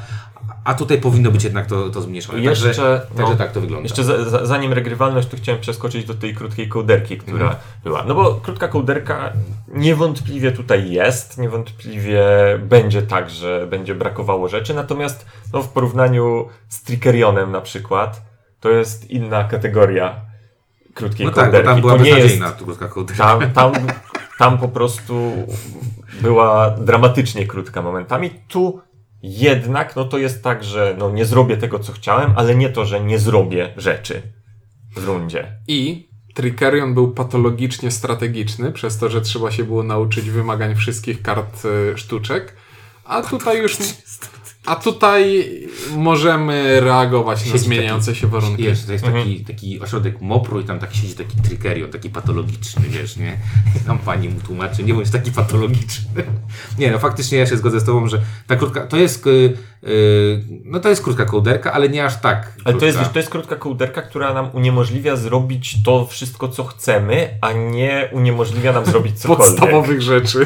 a tutaj powinno być jednak to, to zmniejszone. Jeszcze, także, no, także tak to wygląda. Jeszcze za, za, zanim regrywalność, to chciałem przeskoczyć do tej krótkiej kołderki, która Mhm. była. No bo krótka kołderka niewątpliwie tutaj jest, niewątpliwie będzie tak, że będzie brakowało rzeczy, natomiast no, w porównaniu z Trickerionem na przykład, to jest inna kategoria krótkiej No tak, bo kołderki. tam była to nie jest, beznadziejna krótka kołderka. tam, tam, tam po prostu była dramatycznie krótka momentami. Tu jednak no to jest tak, że no nie zrobię tego, co chciałem, ale nie to, że nie zrobię rzeczy w rundzie. I Trickerion był patologicznie strategiczny, przez to, że trzeba się było nauczyć wymagań wszystkich kart e, sztuczek, a tutaj już... A tutaj możemy reagować na Siedzi zmieniające się warunki. Jest, to jest Mhm. taki, taki ośrodek MOPR-u i tam tak siedzi taki trykerion, taki patologiczny, wiesz, nie? I tam pani mu tłumaczy, nie bądź taki patologiczny. Nie, no faktycznie ja się zgodzę z tobą, że ta krótka, to jest, y, y, no to jest krótka kołderka, ale nie aż tak Ale to jest, krótka. to jest krótka kołderka, która nam uniemożliwia zrobić to wszystko, co chcemy, a nie uniemożliwia nam zrobić cokolwiek. Podstawowych rzeczy.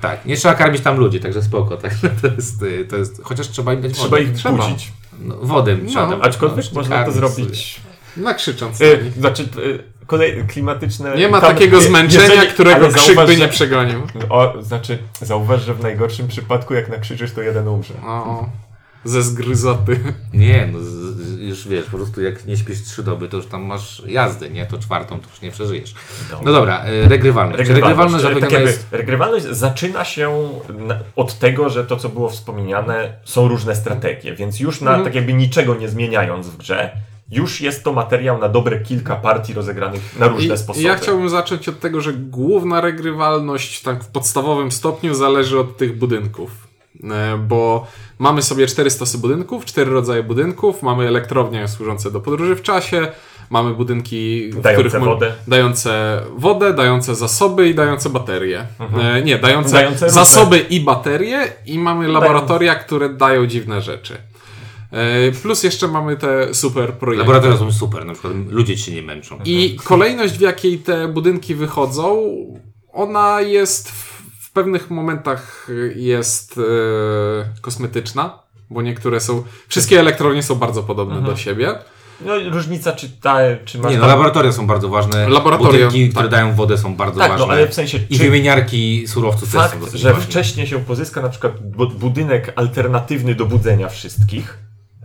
Tak, nie trzeba karmić tam ludzi, także spoko, tak? To jest, y, to jest, chociaż trzeba im dać Trzeba wodę. ich Trzeba. budzić. No, wodę trzeba No, dawać, Aczkolwiek no, można to zrobić. Nakrzycząc na nich. Y, znaczy, y, kolej, klimatyczne. Nie ma tam- takiego zmęczenia, jeżeli- którego krzyk zauważ, by nie przegonił. O, znaczy, zauważ, że w najgorszym przypadku, jak nakrzyczysz, to jeden umrze. O, ze zgryzoty. Nie, no z- już wiesz, po prostu jak nie śpisz trzy doby, to już tam masz jazdę, nie? To czwartą to już nie przeżyjesz. No dobra, y, regrywalność. Czy Regrywalność tak zapewniona jakby, jest... regrywalność zaczyna się na, od tego, że to, co było wspomniane, są różne strategie, więc już Mhm. na, tak jakby niczego nie zmieniając w grze, już jest to materiał na dobre kilka partii rozegranych na różne I, sposoby. ja chciałbym zacząć od tego, że główna regrywalność tak w podstawowym stopniu zależy od tych budynków. E, Bo mamy sobie cztery stosy budynków, cztery rodzaje budynków, mamy elektrownie służące do podróży w czasie, mamy budynki, Dające których wodę. dające wodę, dające zasoby i dające baterie. E, nie, dające, Dające różne- zasoby i baterie i mamy laboratoria, które dają dziwne rzeczy. E, Plus jeszcze mamy te super projekty. Laboratoria są super, na przykład ludzie ci się nie męczą. I kolejność, w jakiej te budynki wychodzą, ona jest w, w pewnych momentach jest e, kosmetyczna, bo niektóre są. Wszystkie elektrownie są bardzo podobne do siebie. No i różnica, czy ta, czy masz Nie, no laboratoria są bardzo ważne. Laboratoria, Budynki, które tak. dają wodę są bardzo Tak, ważne. no ale w sensie, I czy wymieniarki surowców też są fakt, że ważne. wcześniej się pozyska na przykład bu- budynek alternatywny do budzenia wszystkich,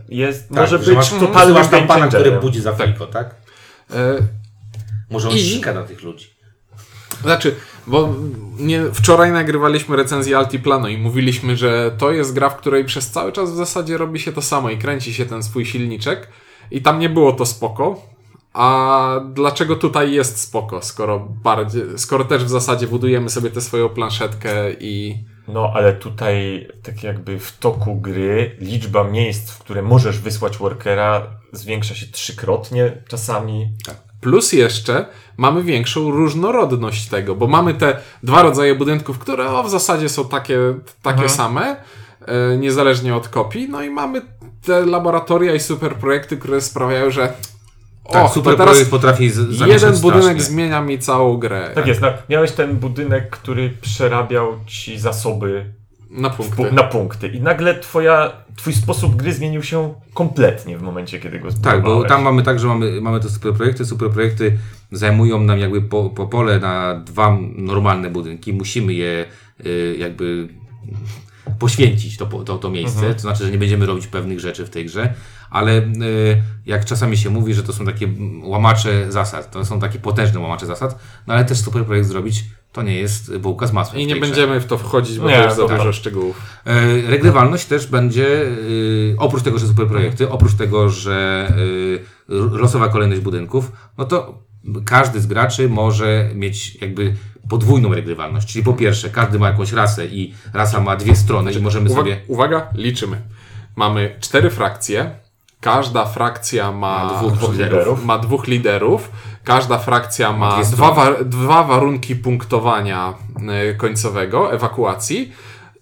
jest, Tak, może że być masz, totalnym masz tam pana, który budzi za fliko, tak? E, Może on I- na tych ludzi. Znaczy, bo nie, wczoraj nagrywaliśmy recenzję Altiplano i mówiliśmy, że to jest gra, w której przez cały czas w zasadzie robi się to samo i kręci się ten swój silniczek i tam nie było to spoko. A dlaczego tutaj jest spoko, skoro bardziej, skoro też w zasadzie budujemy sobie tę swoją planszetkę i No, ale tutaj, tak jakby w toku gry, liczba miejsc, w które możesz wysłać workera, zwiększa się trzykrotnie czasami. Plus jeszcze mamy większą różnorodność tego, bo mamy te dwa rodzaje budynków, które o, w zasadzie są takie, takie same, e, niezależnie od kopii. No i mamy te laboratoria i super projekty, które sprawiają, że Tak, o, super teraz potrafi jeden budynek strasznie. zmienia mi całą grę. Tak jest, no, miałeś ten budynek, który przerabiał ci zasoby Na punkty. pu- na punkty i nagle twoja, twój sposób gry zmienił się kompletnie w momencie, kiedy go Tak, zbudowałeś. bo tam mamy tak, że mamy, mamy te super projekty. Super projekty zajmują nam jakby po, po pole na dwa normalne budynki. Musimy je y, jakby poświęcić to, to, to miejsce. To znaczy, że nie będziemy robić pewnych rzeczy w tej grze, ale y, jak czasami się mówi, że to są takie łamacze zasad, to są takie potężne łamacze zasad, no ale też super projekt zrobić to nie jest bułka z masłem. I nie będziemy w to wchodzić, bo Nie, to jest za dobra. dużo szczegółów. E, Regrywalność też będzie, y, oprócz tego, że super projekty, oprócz tego, że y, r- losowa kolejność budynków, no to każdy z graczy może mieć jakby podwójną regrywalność. Czyli po pierwsze, każdy ma jakąś rasę i rasa ma dwie strony i możemy Uwaga, sobie... uwaga, liczymy. Mamy cztery frakcje. Każda frakcja ma, Ma dwóch liderów. ma dwóch liderów. Każda frakcja ma dwie dwa, strony. wa- dwa warunki punktowania y, końcowego, ewakuacji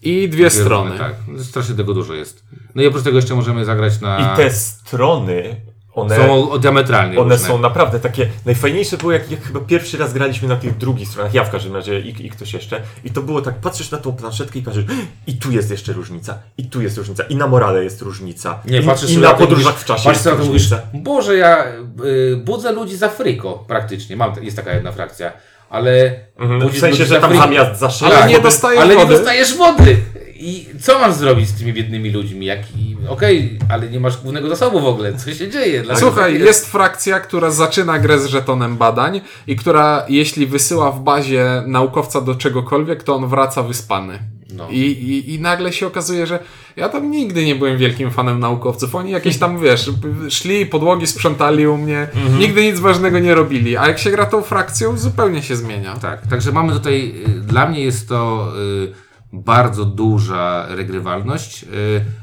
i dwie strony. Tak, strasznie tego dużo jest. No i oprócz tego jeszcze możemy zagrać na... I te strony, one... Są diametralnie One różne. są naprawdę takie. Najfajniejsze było, jak, jak chyba pierwszy raz graliśmy na tych drugich stronach. Ja w każdym razie i, i ktoś jeszcze. I to było tak, patrzysz na tą planszetkę i patrzysz, i tu jest jeszcze różnica, i tu jest różnica, i na morale jest różnica. Nie, I, patrzysz i na podróżach w czasie Patrzysz na to mówisz. Boże, ja y, budzę ludzi za friko praktycznie. Mam, jest taka jedna frakcja. Ale Mhm, w sensie, że tam zamiast za szyję, Ale nie Ale nie wody. dostajesz wody! I co masz zrobić z tymi biednymi ludźmi? Jak, i- Okej, ale nie masz głównego zasobu w ogóle. Co się dzieje? Dlaczego Słuchaj, tak jest frakcja, która zaczyna grę z żetonem badań i która, jeśli wysyła w bazie naukowca do czegokolwiek, to on wraca wyspany. No. I, i, I nagle się okazuje, że ja tam nigdy nie byłem wielkim fanem naukowców. Oni jakieś tam, wiesz, szli, podłogi sprzątali u mnie, Mhm. nigdy nic ważnego nie robili. A jak się gra tą frakcją, zupełnie się zmienia. Tak, także mamy tutaj, y, dla mnie jest to y, bardzo duża regrywalność. Y,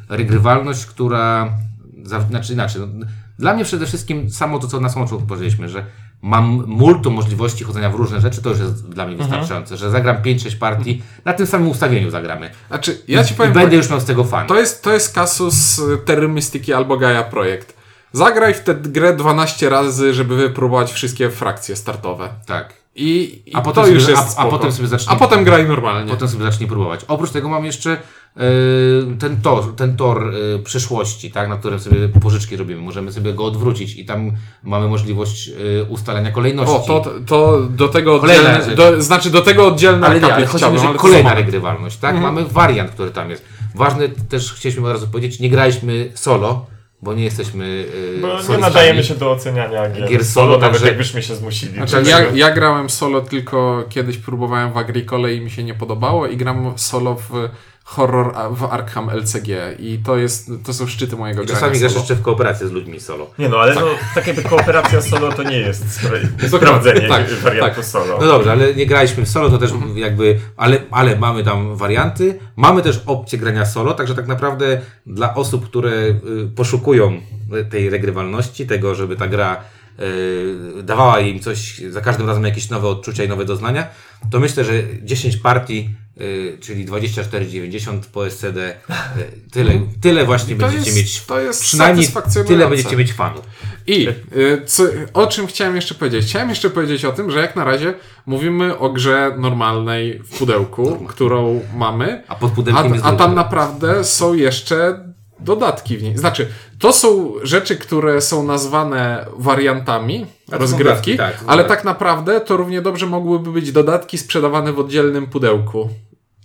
regrywalność, która, znaczy inaczej, no, dla mnie przede wszystkim samo to, co na samym początku powiedzieliśmy, że mam multum możliwości chodzenia w różne rzeczy, to już jest dla mnie wystarczające, że zagram 5-6 partii, na tym samym ustawieniu zagramy. Znaczy, ja ci I powiem będę tak, już miał z tego fan. to jest, to jest kasus y, Terry Mystici albo Gaia Projekt. Zagraj w tę grę 12 razy, żeby wypróbować wszystkie frakcje startowe. Tak. I, i A potem to sobie- już jest a- a potem sobie zacznie- A potem graj normalnie. Potem sobie zacznie próbować. Oprócz tego mam jeszcze e, ten tor, ten tor przyszłości, tak, na którym sobie pożyczki robimy. Możemy sobie go odwrócić i tam mamy możliwość e, ustalenia kolejności. O, to, to do tego oddzielne, do, znaczy do tego oddzielny ale nie, ale chodzi mi, że kolejna regrywalność, tak? Mamy wariant, który tam jest. Ważne też chcieliśmy od razu powiedzieć, nie graliśmy solo, bo nie jesteśmy e, Bo nie nadajemy się do oceniania gier, Gier solo, solo, nawet także- jakbyśmy się zmusili. Znaczy, ja, ja grałem solo tylko kiedyś próbowałem w Agricole i mi się nie podobało i gram solo w horror w Arkham LCG i to jest, to są szczyty mojego I grania czasami grasz jeszcze w kooperację z ludźmi solo. Nie no, ale no, tak jakby kooperacja solo to nie jest spra- sprawdzenie Tak, wariantu tak. solo. No dobrze, ale nie graliśmy w solo, to też jakby, ale, ale mamy tam warianty, mamy też opcję grania solo, także tak naprawdę dla osób, które y, poszukują tej regrywalności, tego, żeby ta gra dawała im coś, za każdym razem jakieś nowe odczucia i nowe doznania, to myślę, że 10 partii, y, czyli 24,90 po SCD, y, tyle, tyle właśnie będziecie jest- mieć, to jest przynajmniej tyle będziecie mieć fanów. I co, o czym chciałem jeszcze powiedzieć? Chciałem jeszcze powiedzieć o tym, że jak na razie mówimy o grze normalnej w pudełku, którą mamy, A pod a, pudełkiem a druga tam naprawdę są jeszcze dodatki w niej. Znaczy, to są rzeczy, które są nazwane wariantami rozgrywki, dodatki, tak, ale tak naprawdę to równie dobrze mogłyby być dodatki sprzedawane w oddzielnym pudełku.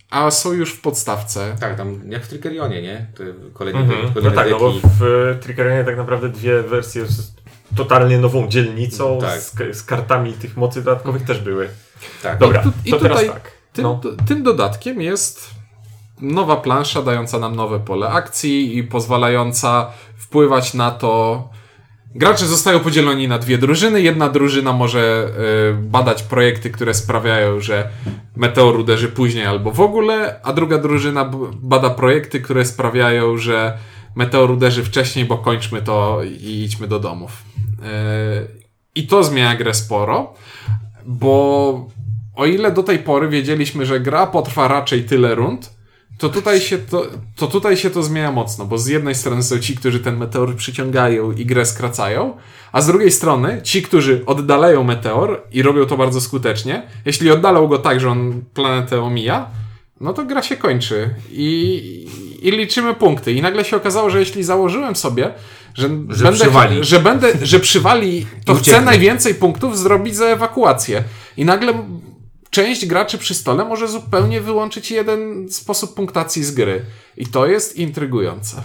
A są już w podstawce. Tak, tam jak w Trickerionie, nie? To kolejny, Mhm. No kolejny tak, no bo w Trickerionie tak naprawdę dwie wersje z totalnie nową dzielnicą, Tak. z, z kartami tych mocy dodatkowych też były. Tak. Dobra, tu- i to teraz tutaj tak. Tym, No. tym dodatkiem jest nowa plansza dająca nam nowe pole akcji i pozwalająca wpływać na to. Gracze zostają podzieleni na dwie drużyny. Jedna drużyna może y, badać projekty, które sprawiają, że meteor uderzy później albo w ogóle, a druga drużyna bada projekty, które sprawiają, że meteor uderzy wcześniej, bo kończmy to i idźmy do domów. Y, I to zmienia grę sporo, bo o ile do tej pory wiedzieliśmy, że gra potrwa raczej tyle rund, to tutaj się to, to tutaj się to zmienia mocno, bo z jednej strony są ci, którzy ten meteor przyciągają i grę skracają, a z drugiej strony ci, którzy oddalają meteor i robią to bardzo skutecznie, jeśli oddalą go tak, że on planetę omija, no to gra się kończy i, i liczymy punkty. I nagle się okazało, że jeśli założyłem sobie, że, Że będę, przywali. że będę, że przywali, to chcę najwięcej punktów zrobić za ewakuację. I nagle część graczy przy stole może zupełnie wyłączyć jeden sposób punktacji z gry. I to jest intrygujące.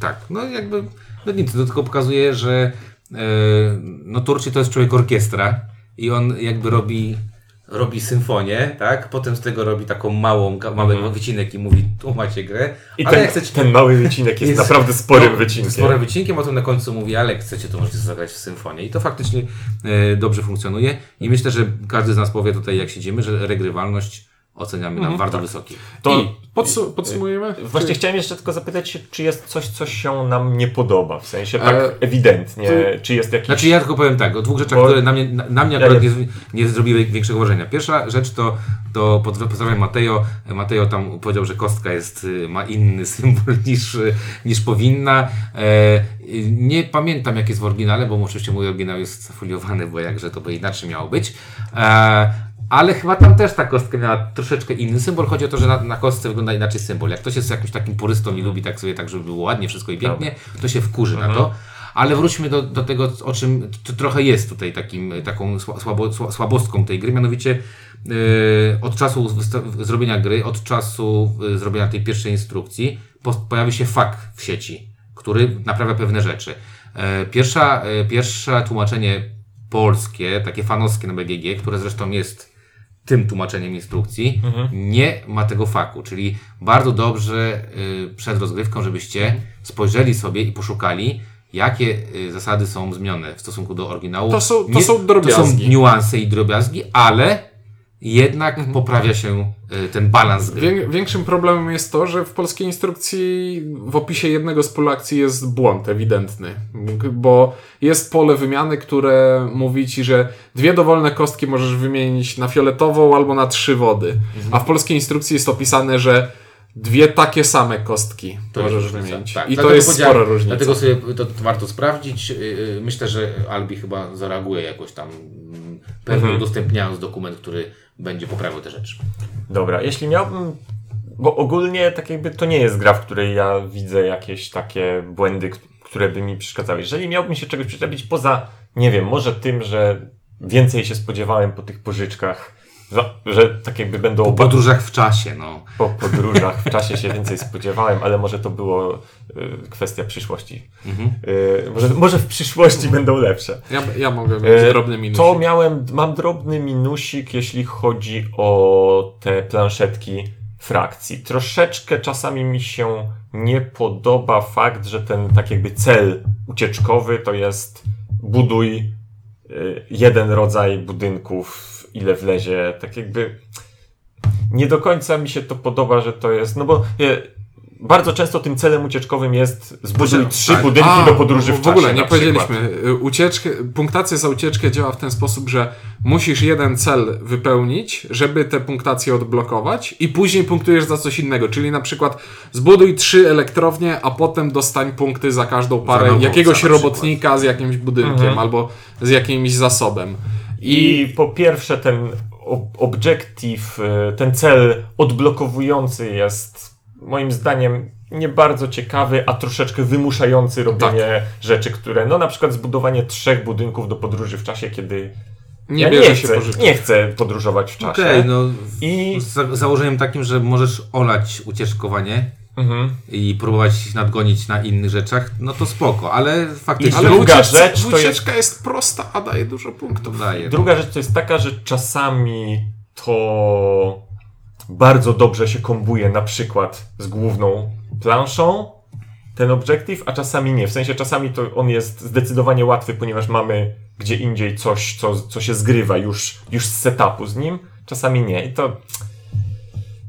Tak, no jakby, no nic, to tylko pokazuje, że e, no Turczy to jest człowiek orkiestra i on jakby robi, robi symfonię, tak? Potem z tego robi taką małą, mały wycinek i mówi, tu macie grę. I ale ten, chcecie... ten mały wycinek jest, jest- naprawdę sporym no, wycinkiem. Sporym wycinkiem, a potem na końcu mówi, ale jak chcecie, to możecie zagrać w symfonię. I to faktycznie e, dobrze funkcjonuje i myślę, że każdy z nas powie tutaj, jak siedzimy, że regrywalność oceniamy Mhm. na bardzo wysoki. To I podsu- podsumujemy? właśnie Czy- chciałem jeszcze tylko zapytać się, czy jest coś, co się nam nie podoba, w sensie tak E, ewidentnie, czy jest jakiś... Znaczy ja tylko powiem tak, o dwóch rzeczach, Bo- które na mnie, na, na mnie Ja akurat nie- zrobiły większego wrażenia. Pierwsza rzecz to, to pod- pozdrawiam Mateo. Mateo tam powiedział, że kostka jest, y, ma inny symbol niż, y, niż powinna. E, y, nie pamiętam jak jest w oryginale, bo oczywiście mój oryginał jest zafoliowany, bo jakże to by inaczej miało być. E, ale chyba tam też ta kostka miała troszeczkę inny symbol. Chodzi o to, że na, na kostce wygląda inaczej symbol. Jak ktoś jest jakimś takim purystą i lubi tak sobie tak, żeby było ładnie wszystko i pięknie, to się wkurzy na to. Ale wróćmy do, do tego, o czym trochę jest tutaj takim, taką sła- słabo, sła- słabostką tej gry, mianowicie yy, od czasu zrobienia gry, od czasu yy, zrobienia tej pierwszej instrukcji po, pojawi się fak w sieci, który naprawia pewne rzeczy. Yy, pierwsza, yy, pierwsze tłumaczenie polskie, takie fanowskie na BGG, które zresztą jest tym tłumaczeniem instrukcji, nie ma tego faku. Czyli bardzo dobrze y, przed rozgrywką, żebyście spojrzeli sobie i poszukali, jakie y, zasady są zmienione w stosunku do oryginału. To są- to Nie- są drobiazgi. To są niuanse i drobiazgi, ale jednak poprawia się y, ten balans gry. Wię, większym problemem jest to, że w polskiej instrukcji w opisie jednego z pól akcji jest błąd ewidentny, bo jest pole wymiany, które mówi ci, że dwie dowolne kostki możesz wymienić na fioletową albo na trzy wody, a w polskiej instrukcji jest opisane, że dwie takie same kostki To możesz jest wymienić. Tak, I to dlatego jest powiedziałem- spora różnica. Dlatego sobie to, to warto sprawdzić. Yy, yy, Myślę, że Albi chyba zareaguje jakoś tam, mm, pewnie Mhm. udostępniając dokument, który będzie poprawiał te rzeczy. Dobra, jeśli miałbym. Bo ogólnie tak jakby to nie jest gra, w której ja widzę jakieś takie błędy, które by mi przeszkadzały. Jeżeli miałbym się czegoś przyczepić poza, nie wiem, może tym, że więcej się spodziewałem po tych pożyczkach, że, tak jakby będą Po podróżach w czasie, no. po podróżach w czasie się więcej spodziewałem, ale może to było y, kwestia przyszłości. Mhm. Y, może, może w przyszłości będą lepsze. Ja, ja mogę mieć E, drobny minus. To miałem, mam drobny minusik, jeśli chodzi o te planszetki frakcji. Troszeczkę czasami mi się nie podoba fakt, że ten tak jakby cel ucieczkowy to jest buduj y, jeden rodzaj budynków, ile wlezie, tak jakby nie do końca mi się to podoba, że to jest, no bo y, bardzo często tym celem ucieczkowym jest zbuduj trzy tak. budynki A, do podróży w, w ogóle czasie, nie na przykład. powiedzieliśmy. Y, Ucieczkę, punktacja za ucieczkę działa w ten sposób, że musisz jeden cel wypełnić, żeby te punktacje odblokować i później punktujesz za coś innego. Czyli na przykład zbuduj trzy elektrownie, a potem dostań punkty za każdą parę nową jakiegoś robotnika z jakimś budynkiem Mhm. albo z jakimś zasobem. I po pierwsze ten ob- objective, ten cel odblokowujący jest moim zdaniem nie bardzo ciekawy, a troszeczkę wymuszający robienie rzeczy, które, no na przykład zbudowanie trzech budynków do podróży w czasie, kiedy nie ja bierze nie się chcę, nie chcę podróżować w czasie. Okej, no. I Z za- założeniem takim, że możesz olać ucieczkowanie mhm. i próbować nadgonić na innych rzeczach, no to spoko, ale faktycznie Ale druga ucieczka, rzecz to ucieczka jest... prosta, a daje dużo punktów. daje. Druga rzecz to jest taka, że czasami to bardzo dobrze się kombuje na przykład z główną planszą, ten objective, a czasami nie. W sensie czasami to on jest zdecydowanie łatwy, ponieważ mamy gdzie indziej coś, co, co się zgrywa już, już z setupu z nim, czasami nie. I to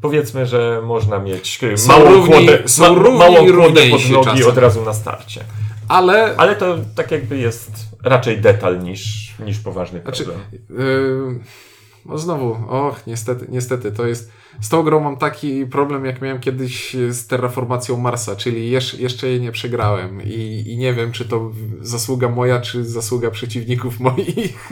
powiedzmy, że można mieć Są małą równi- kłodę, są równi małą kłodę pod nogi od razu na starcie. Ale Ale to tak jakby jest raczej detal niż, niż poważny Znaczy, problem. Yy, no znowu, och, niestety, niestety, to jest. Z tą grą mam taki problem, jak miałem kiedyś z terraformacją Marsa, czyli jeszcze, jeszcze jej nie przegrałem i, i nie wiem, czy to zasługa moja, czy zasługa przeciwników moich.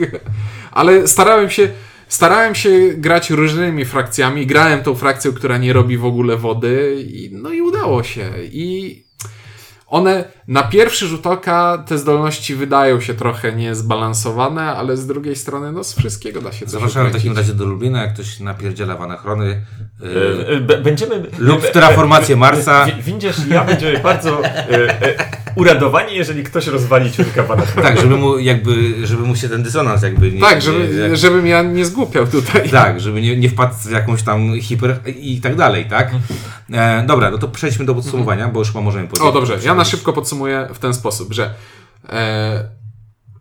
Ale starałem się. Starałem się grać różnymi frakcjami. Grałem tą frakcją, która nie robi w ogóle wody, i, no i udało się. I one na pierwszy rzut oka te zdolności wydają się trochę niezbalansowane, ale z drugiej strony no z wszystkiego da się coś Zapraszamy w takim razie do Lublina, jak ktoś napierdziela w anachrony. Yy, E, b- Będziemy. Lub terraformację b- Marsa. Wi- Windziesz i ja będziemy bardzo e, e, uradowani, jeżeli ktoś rozwali ciurka w anachronie. tak, żeby mu jakby, żeby mu się ten dysonans jakby nie... Tak, nie, żeby, jak- żebym ja nie zgłupiał tutaj. Tak, żeby nie, nie wpadł w jakąś tam hiper i tak dalej, tak? E, dobra, no to przejdźmy do podsumowania, bo już chyba możemy powiedzieć. O dobrze, ja na szybko podsumuję w ten sposób, że e,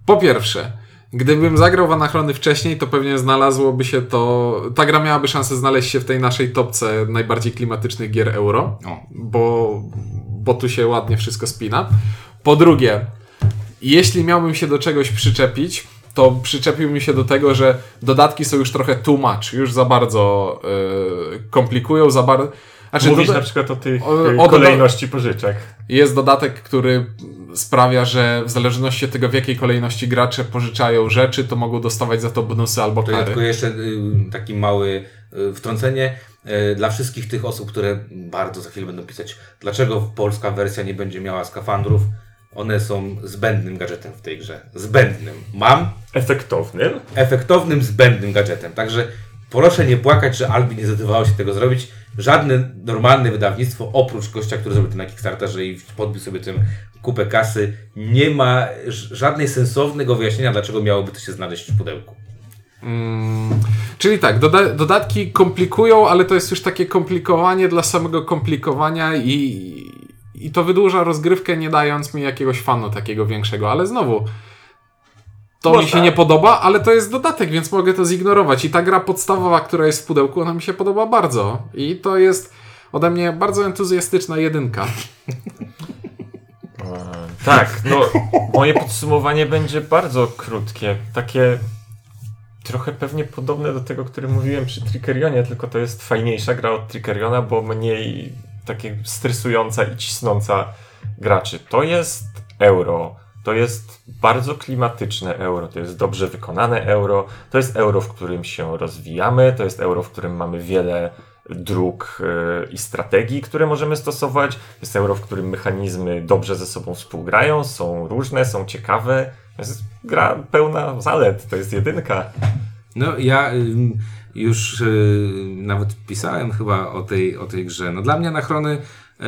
po pierwsze, gdybym zagrał w Anachrony wcześniej, to pewnie znalazłoby się to. Ta gra miałaby szansę znaleźć się w tej naszej topce najbardziej klimatycznych gier euro. Bo, bo tu się ładnie wszystko spina. Po drugie, jeśli miałbym się do czegoś przyczepić, to przyczepiłbym się do tego, że dodatki są już trochę too much, już za bardzo yy, komplikują, za bardzo. Znaczy, Mówisz doda- na przykład o tych O- o doda- kolejności pożyczek. jest dodatek, który sprawia, że w zależności od tego, w jakiej kolejności gracze pożyczają rzeczy, to mogą dostawać za to bonusy albo To ja kary. tylko jeszcze y, taki mały y, wtrącenie y, dla wszystkich tych osób, które bardzo za chwilę będą pisać, dlaczego polska wersja nie będzie miała skafandrów. One są zbędnym gadżetem w tej grze. Zbędnym. Mam Efektownym. efektownym, zbędnym gadżetem. Także proszę nie płakać, że Albi nie zdecydowało się tego zrobić. Żadne normalne wydawnictwo, oprócz gościa, który zrobił to na Kickstarterze i podbił sobie tym kupę kasy, nie ma żadnej sensownego wyjaśnienia, dlaczego miałoby to się znaleźć w pudełku. Mm, czyli tak, doda dodatki komplikują, ale to jest już takie komplikowanie dla samego komplikowania i, i to wydłuża rozgrywkę, nie dając mi jakiegoś fanu takiego większego. Ale znowu, to Można. mi się nie podoba, ale to jest dodatek, więc mogę to zignorować. I ta gra podstawowa, która jest w pudełku, ona mi się podoba bardzo. I to jest ode mnie bardzo entuzjastyczna jedynka. Tak, no moje podsumowanie będzie bardzo krótkie. Takie trochę pewnie podobne do tego, który mówiłem przy Trickerionie, tylko to jest fajniejsza gra od Trickeriona, bo mniej takie stresująca i cisnąca graczy. To jest euro. To jest bardzo klimatyczne euro, to jest dobrze wykonane euro, to jest euro, w którym się rozwijamy, to jest euro, w którym mamy wiele dróg e, i strategii, które możemy stosować. To jest euro, w którym mechanizmy dobrze ze sobą współgrają, są różne, są ciekawe. To jest gra pełna zalet, to jest jedynka. No ja ym, już y, nawet pisałem chyba o tej, o tej grze. No dla mnie Anachrony y,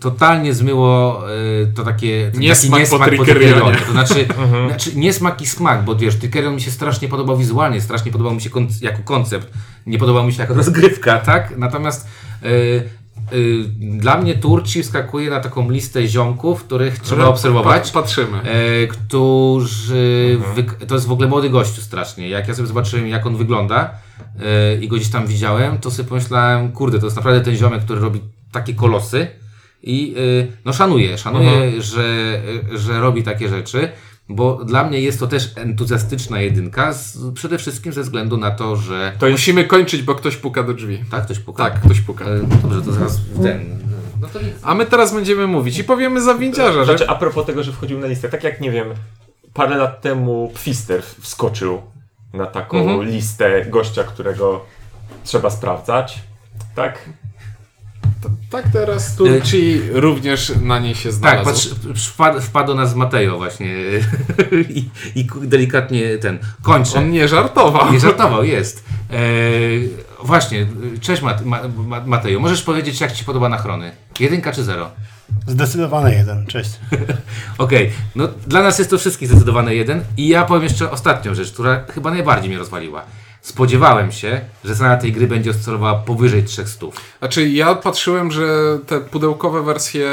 totalnie zmyło y, to takie Niesmak taki po niesmak po. Trickerionie. To znaczy, znaczy niesmak i smak, bo wiesz, Trickerion mi się strasznie podobał wizualnie, strasznie podobał mi się kon- jako koncept, nie podobał mi się jako rozgrywka, tak? Natomiast y, y, dla mnie Turci wskakuje na taką listę ziomków, których trzeba obserwować. Pa- patrzymy. E, którzy. Wy... To jest w ogóle młody gościu strasznie. Jak ja sobie zobaczyłem, jak on wygląda e, i go gdzieś tam widziałem, to sobie pomyślałem, kurde, to jest naprawdę ten ziomek, który robi takie kolosy. I e, no szanuję, szanuję, że, e, że robi takie rzeczy, bo dla mnie jest to też entuzjastyczna jedynka, z, przede wszystkim ze względu na to, że. To jest Musimy kończyć, bo ktoś puka do drzwi. Tak, ktoś puka. Tak, ktoś puka. E, no dobrze, to zaraz ten. No to. A my teraz będziemy mówić i powiemy za windziarza, że Znaczy, a propos tego, że wchodził na listę, tak jak nie wiem, parę lat temu Pfister wskoczył na taką Mhm. listę gościa, którego trzeba sprawdzać. Tak? Tak teraz Turci również na niej się Tak, znalazł. patrz, wpadł, nas Matejo właśnie i, i delikatnie ten, kończę. On nie żartował. Nie żartował, jest. E, właśnie, cześć Mat, Ma, Ma, Matejo, możesz powiedzieć jak Ci podoba Anachrony? Jedynka czy zero? Zdecydowane jeden, cześć. Okej, no dla nas jest to wszystkich zdecydowane jeden i ja powiem jeszcze ostatnią rzecz, która chyba najbardziej mnie rozwaliła. Spodziewałem się, że cena tej gry będzie oscylowała powyżej 300. Znaczy ja patrzyłem, że te pudełkowe wersje,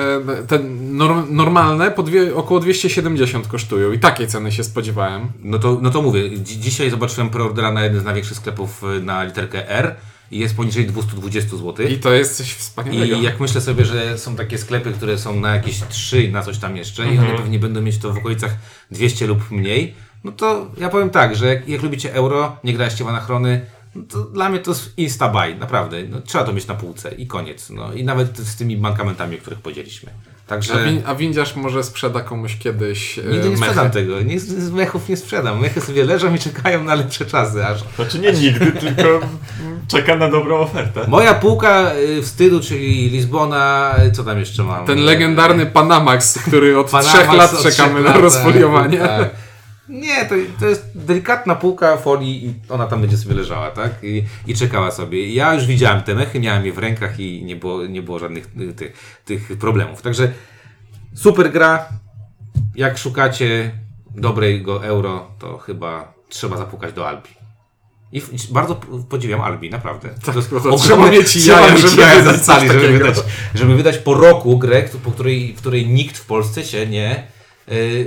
te norm, normalne po dwie, około 270 kosztują i takiej ceny się spodziewałem. No to, no to mówię, dzi- dzisiaj zobaczyłem preordera na jeden z największych sklepów y, na literkę R i jest poniżej 220 zł. I to jest coś wspaniałego. I jak myślę sobie, że są takie sklepy, które są na jakieś 3 i na coś tam jeszcze i one pewnie będą mieć to w okolicach 200 lub mniej, no to ja powiem tak, że jak, jak lubicie euro, nie graliście w anachrony, no to dla mnie to jest insta buy, naprawdę. No, trzeba to mieć na półce i koniec. No, I nawet z tymi mankamentami, o których powiedzieliśmy. Także A, win, a windziarz może sprzeda komuś kiedyś e, nigdy nie mechy. sprzedam tego. Nie, z mechów nie sprzedam. Mechy sobie leżą i czekają na lepsze czasy. Aż Znaczy nie nigdy, tylko czeka na dobrą ofertę. Moja półka y, wstydu, czyli Lizbona, y, co tam jeszcze mam? Ten legendarny Panamax, który od Panamax trzech lat od czekamy na lat, rozfoliowanie. tak, tak. Nie, to, to jest delikatna półka folii i ona tam będzie sobie leżała, tak? I, I czekała sobie. Ja już widziałem te mechy, miałem je w rękach i nie było, nie było żadnych y, tych, tych problemów. Także super gra. Jak szukacie dobrego euro, to chyba trzeba zapukać do Albi. I bardzo podziwiam Albi, naprawdę. Tak, to ogromne- trzeba mieć jaja, żeby jaja żeby wydać, żeby wydać po roku grę, po której, w której nikt w Polsce się nie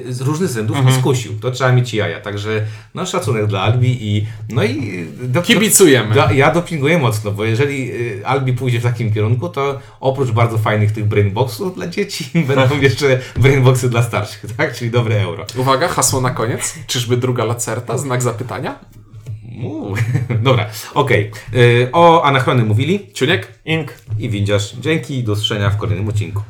z różnych względów Mhm. skusił. To trzeba mieć jaja. Także no szacunek dla Albi i no i do, Kibicujemy. Do, ja dopinguję mocno, bo jeżeli y, Albi pójdzie w takim kierunku, to oprócz bardzo fajnych tych brainboxów dla dzieci, będą jeszcze brainboxy dla starszych, tak? Czyli dobre euro. Uwaga, hasło na koniec. Czyżby druga lacerta? Znak zapytania? Uuu. Dobra, okej. Y, O anachrony mówili Ciuniek? Ink. i windziarz. Dzięki, do usłyszenia w kolejnym odcinku.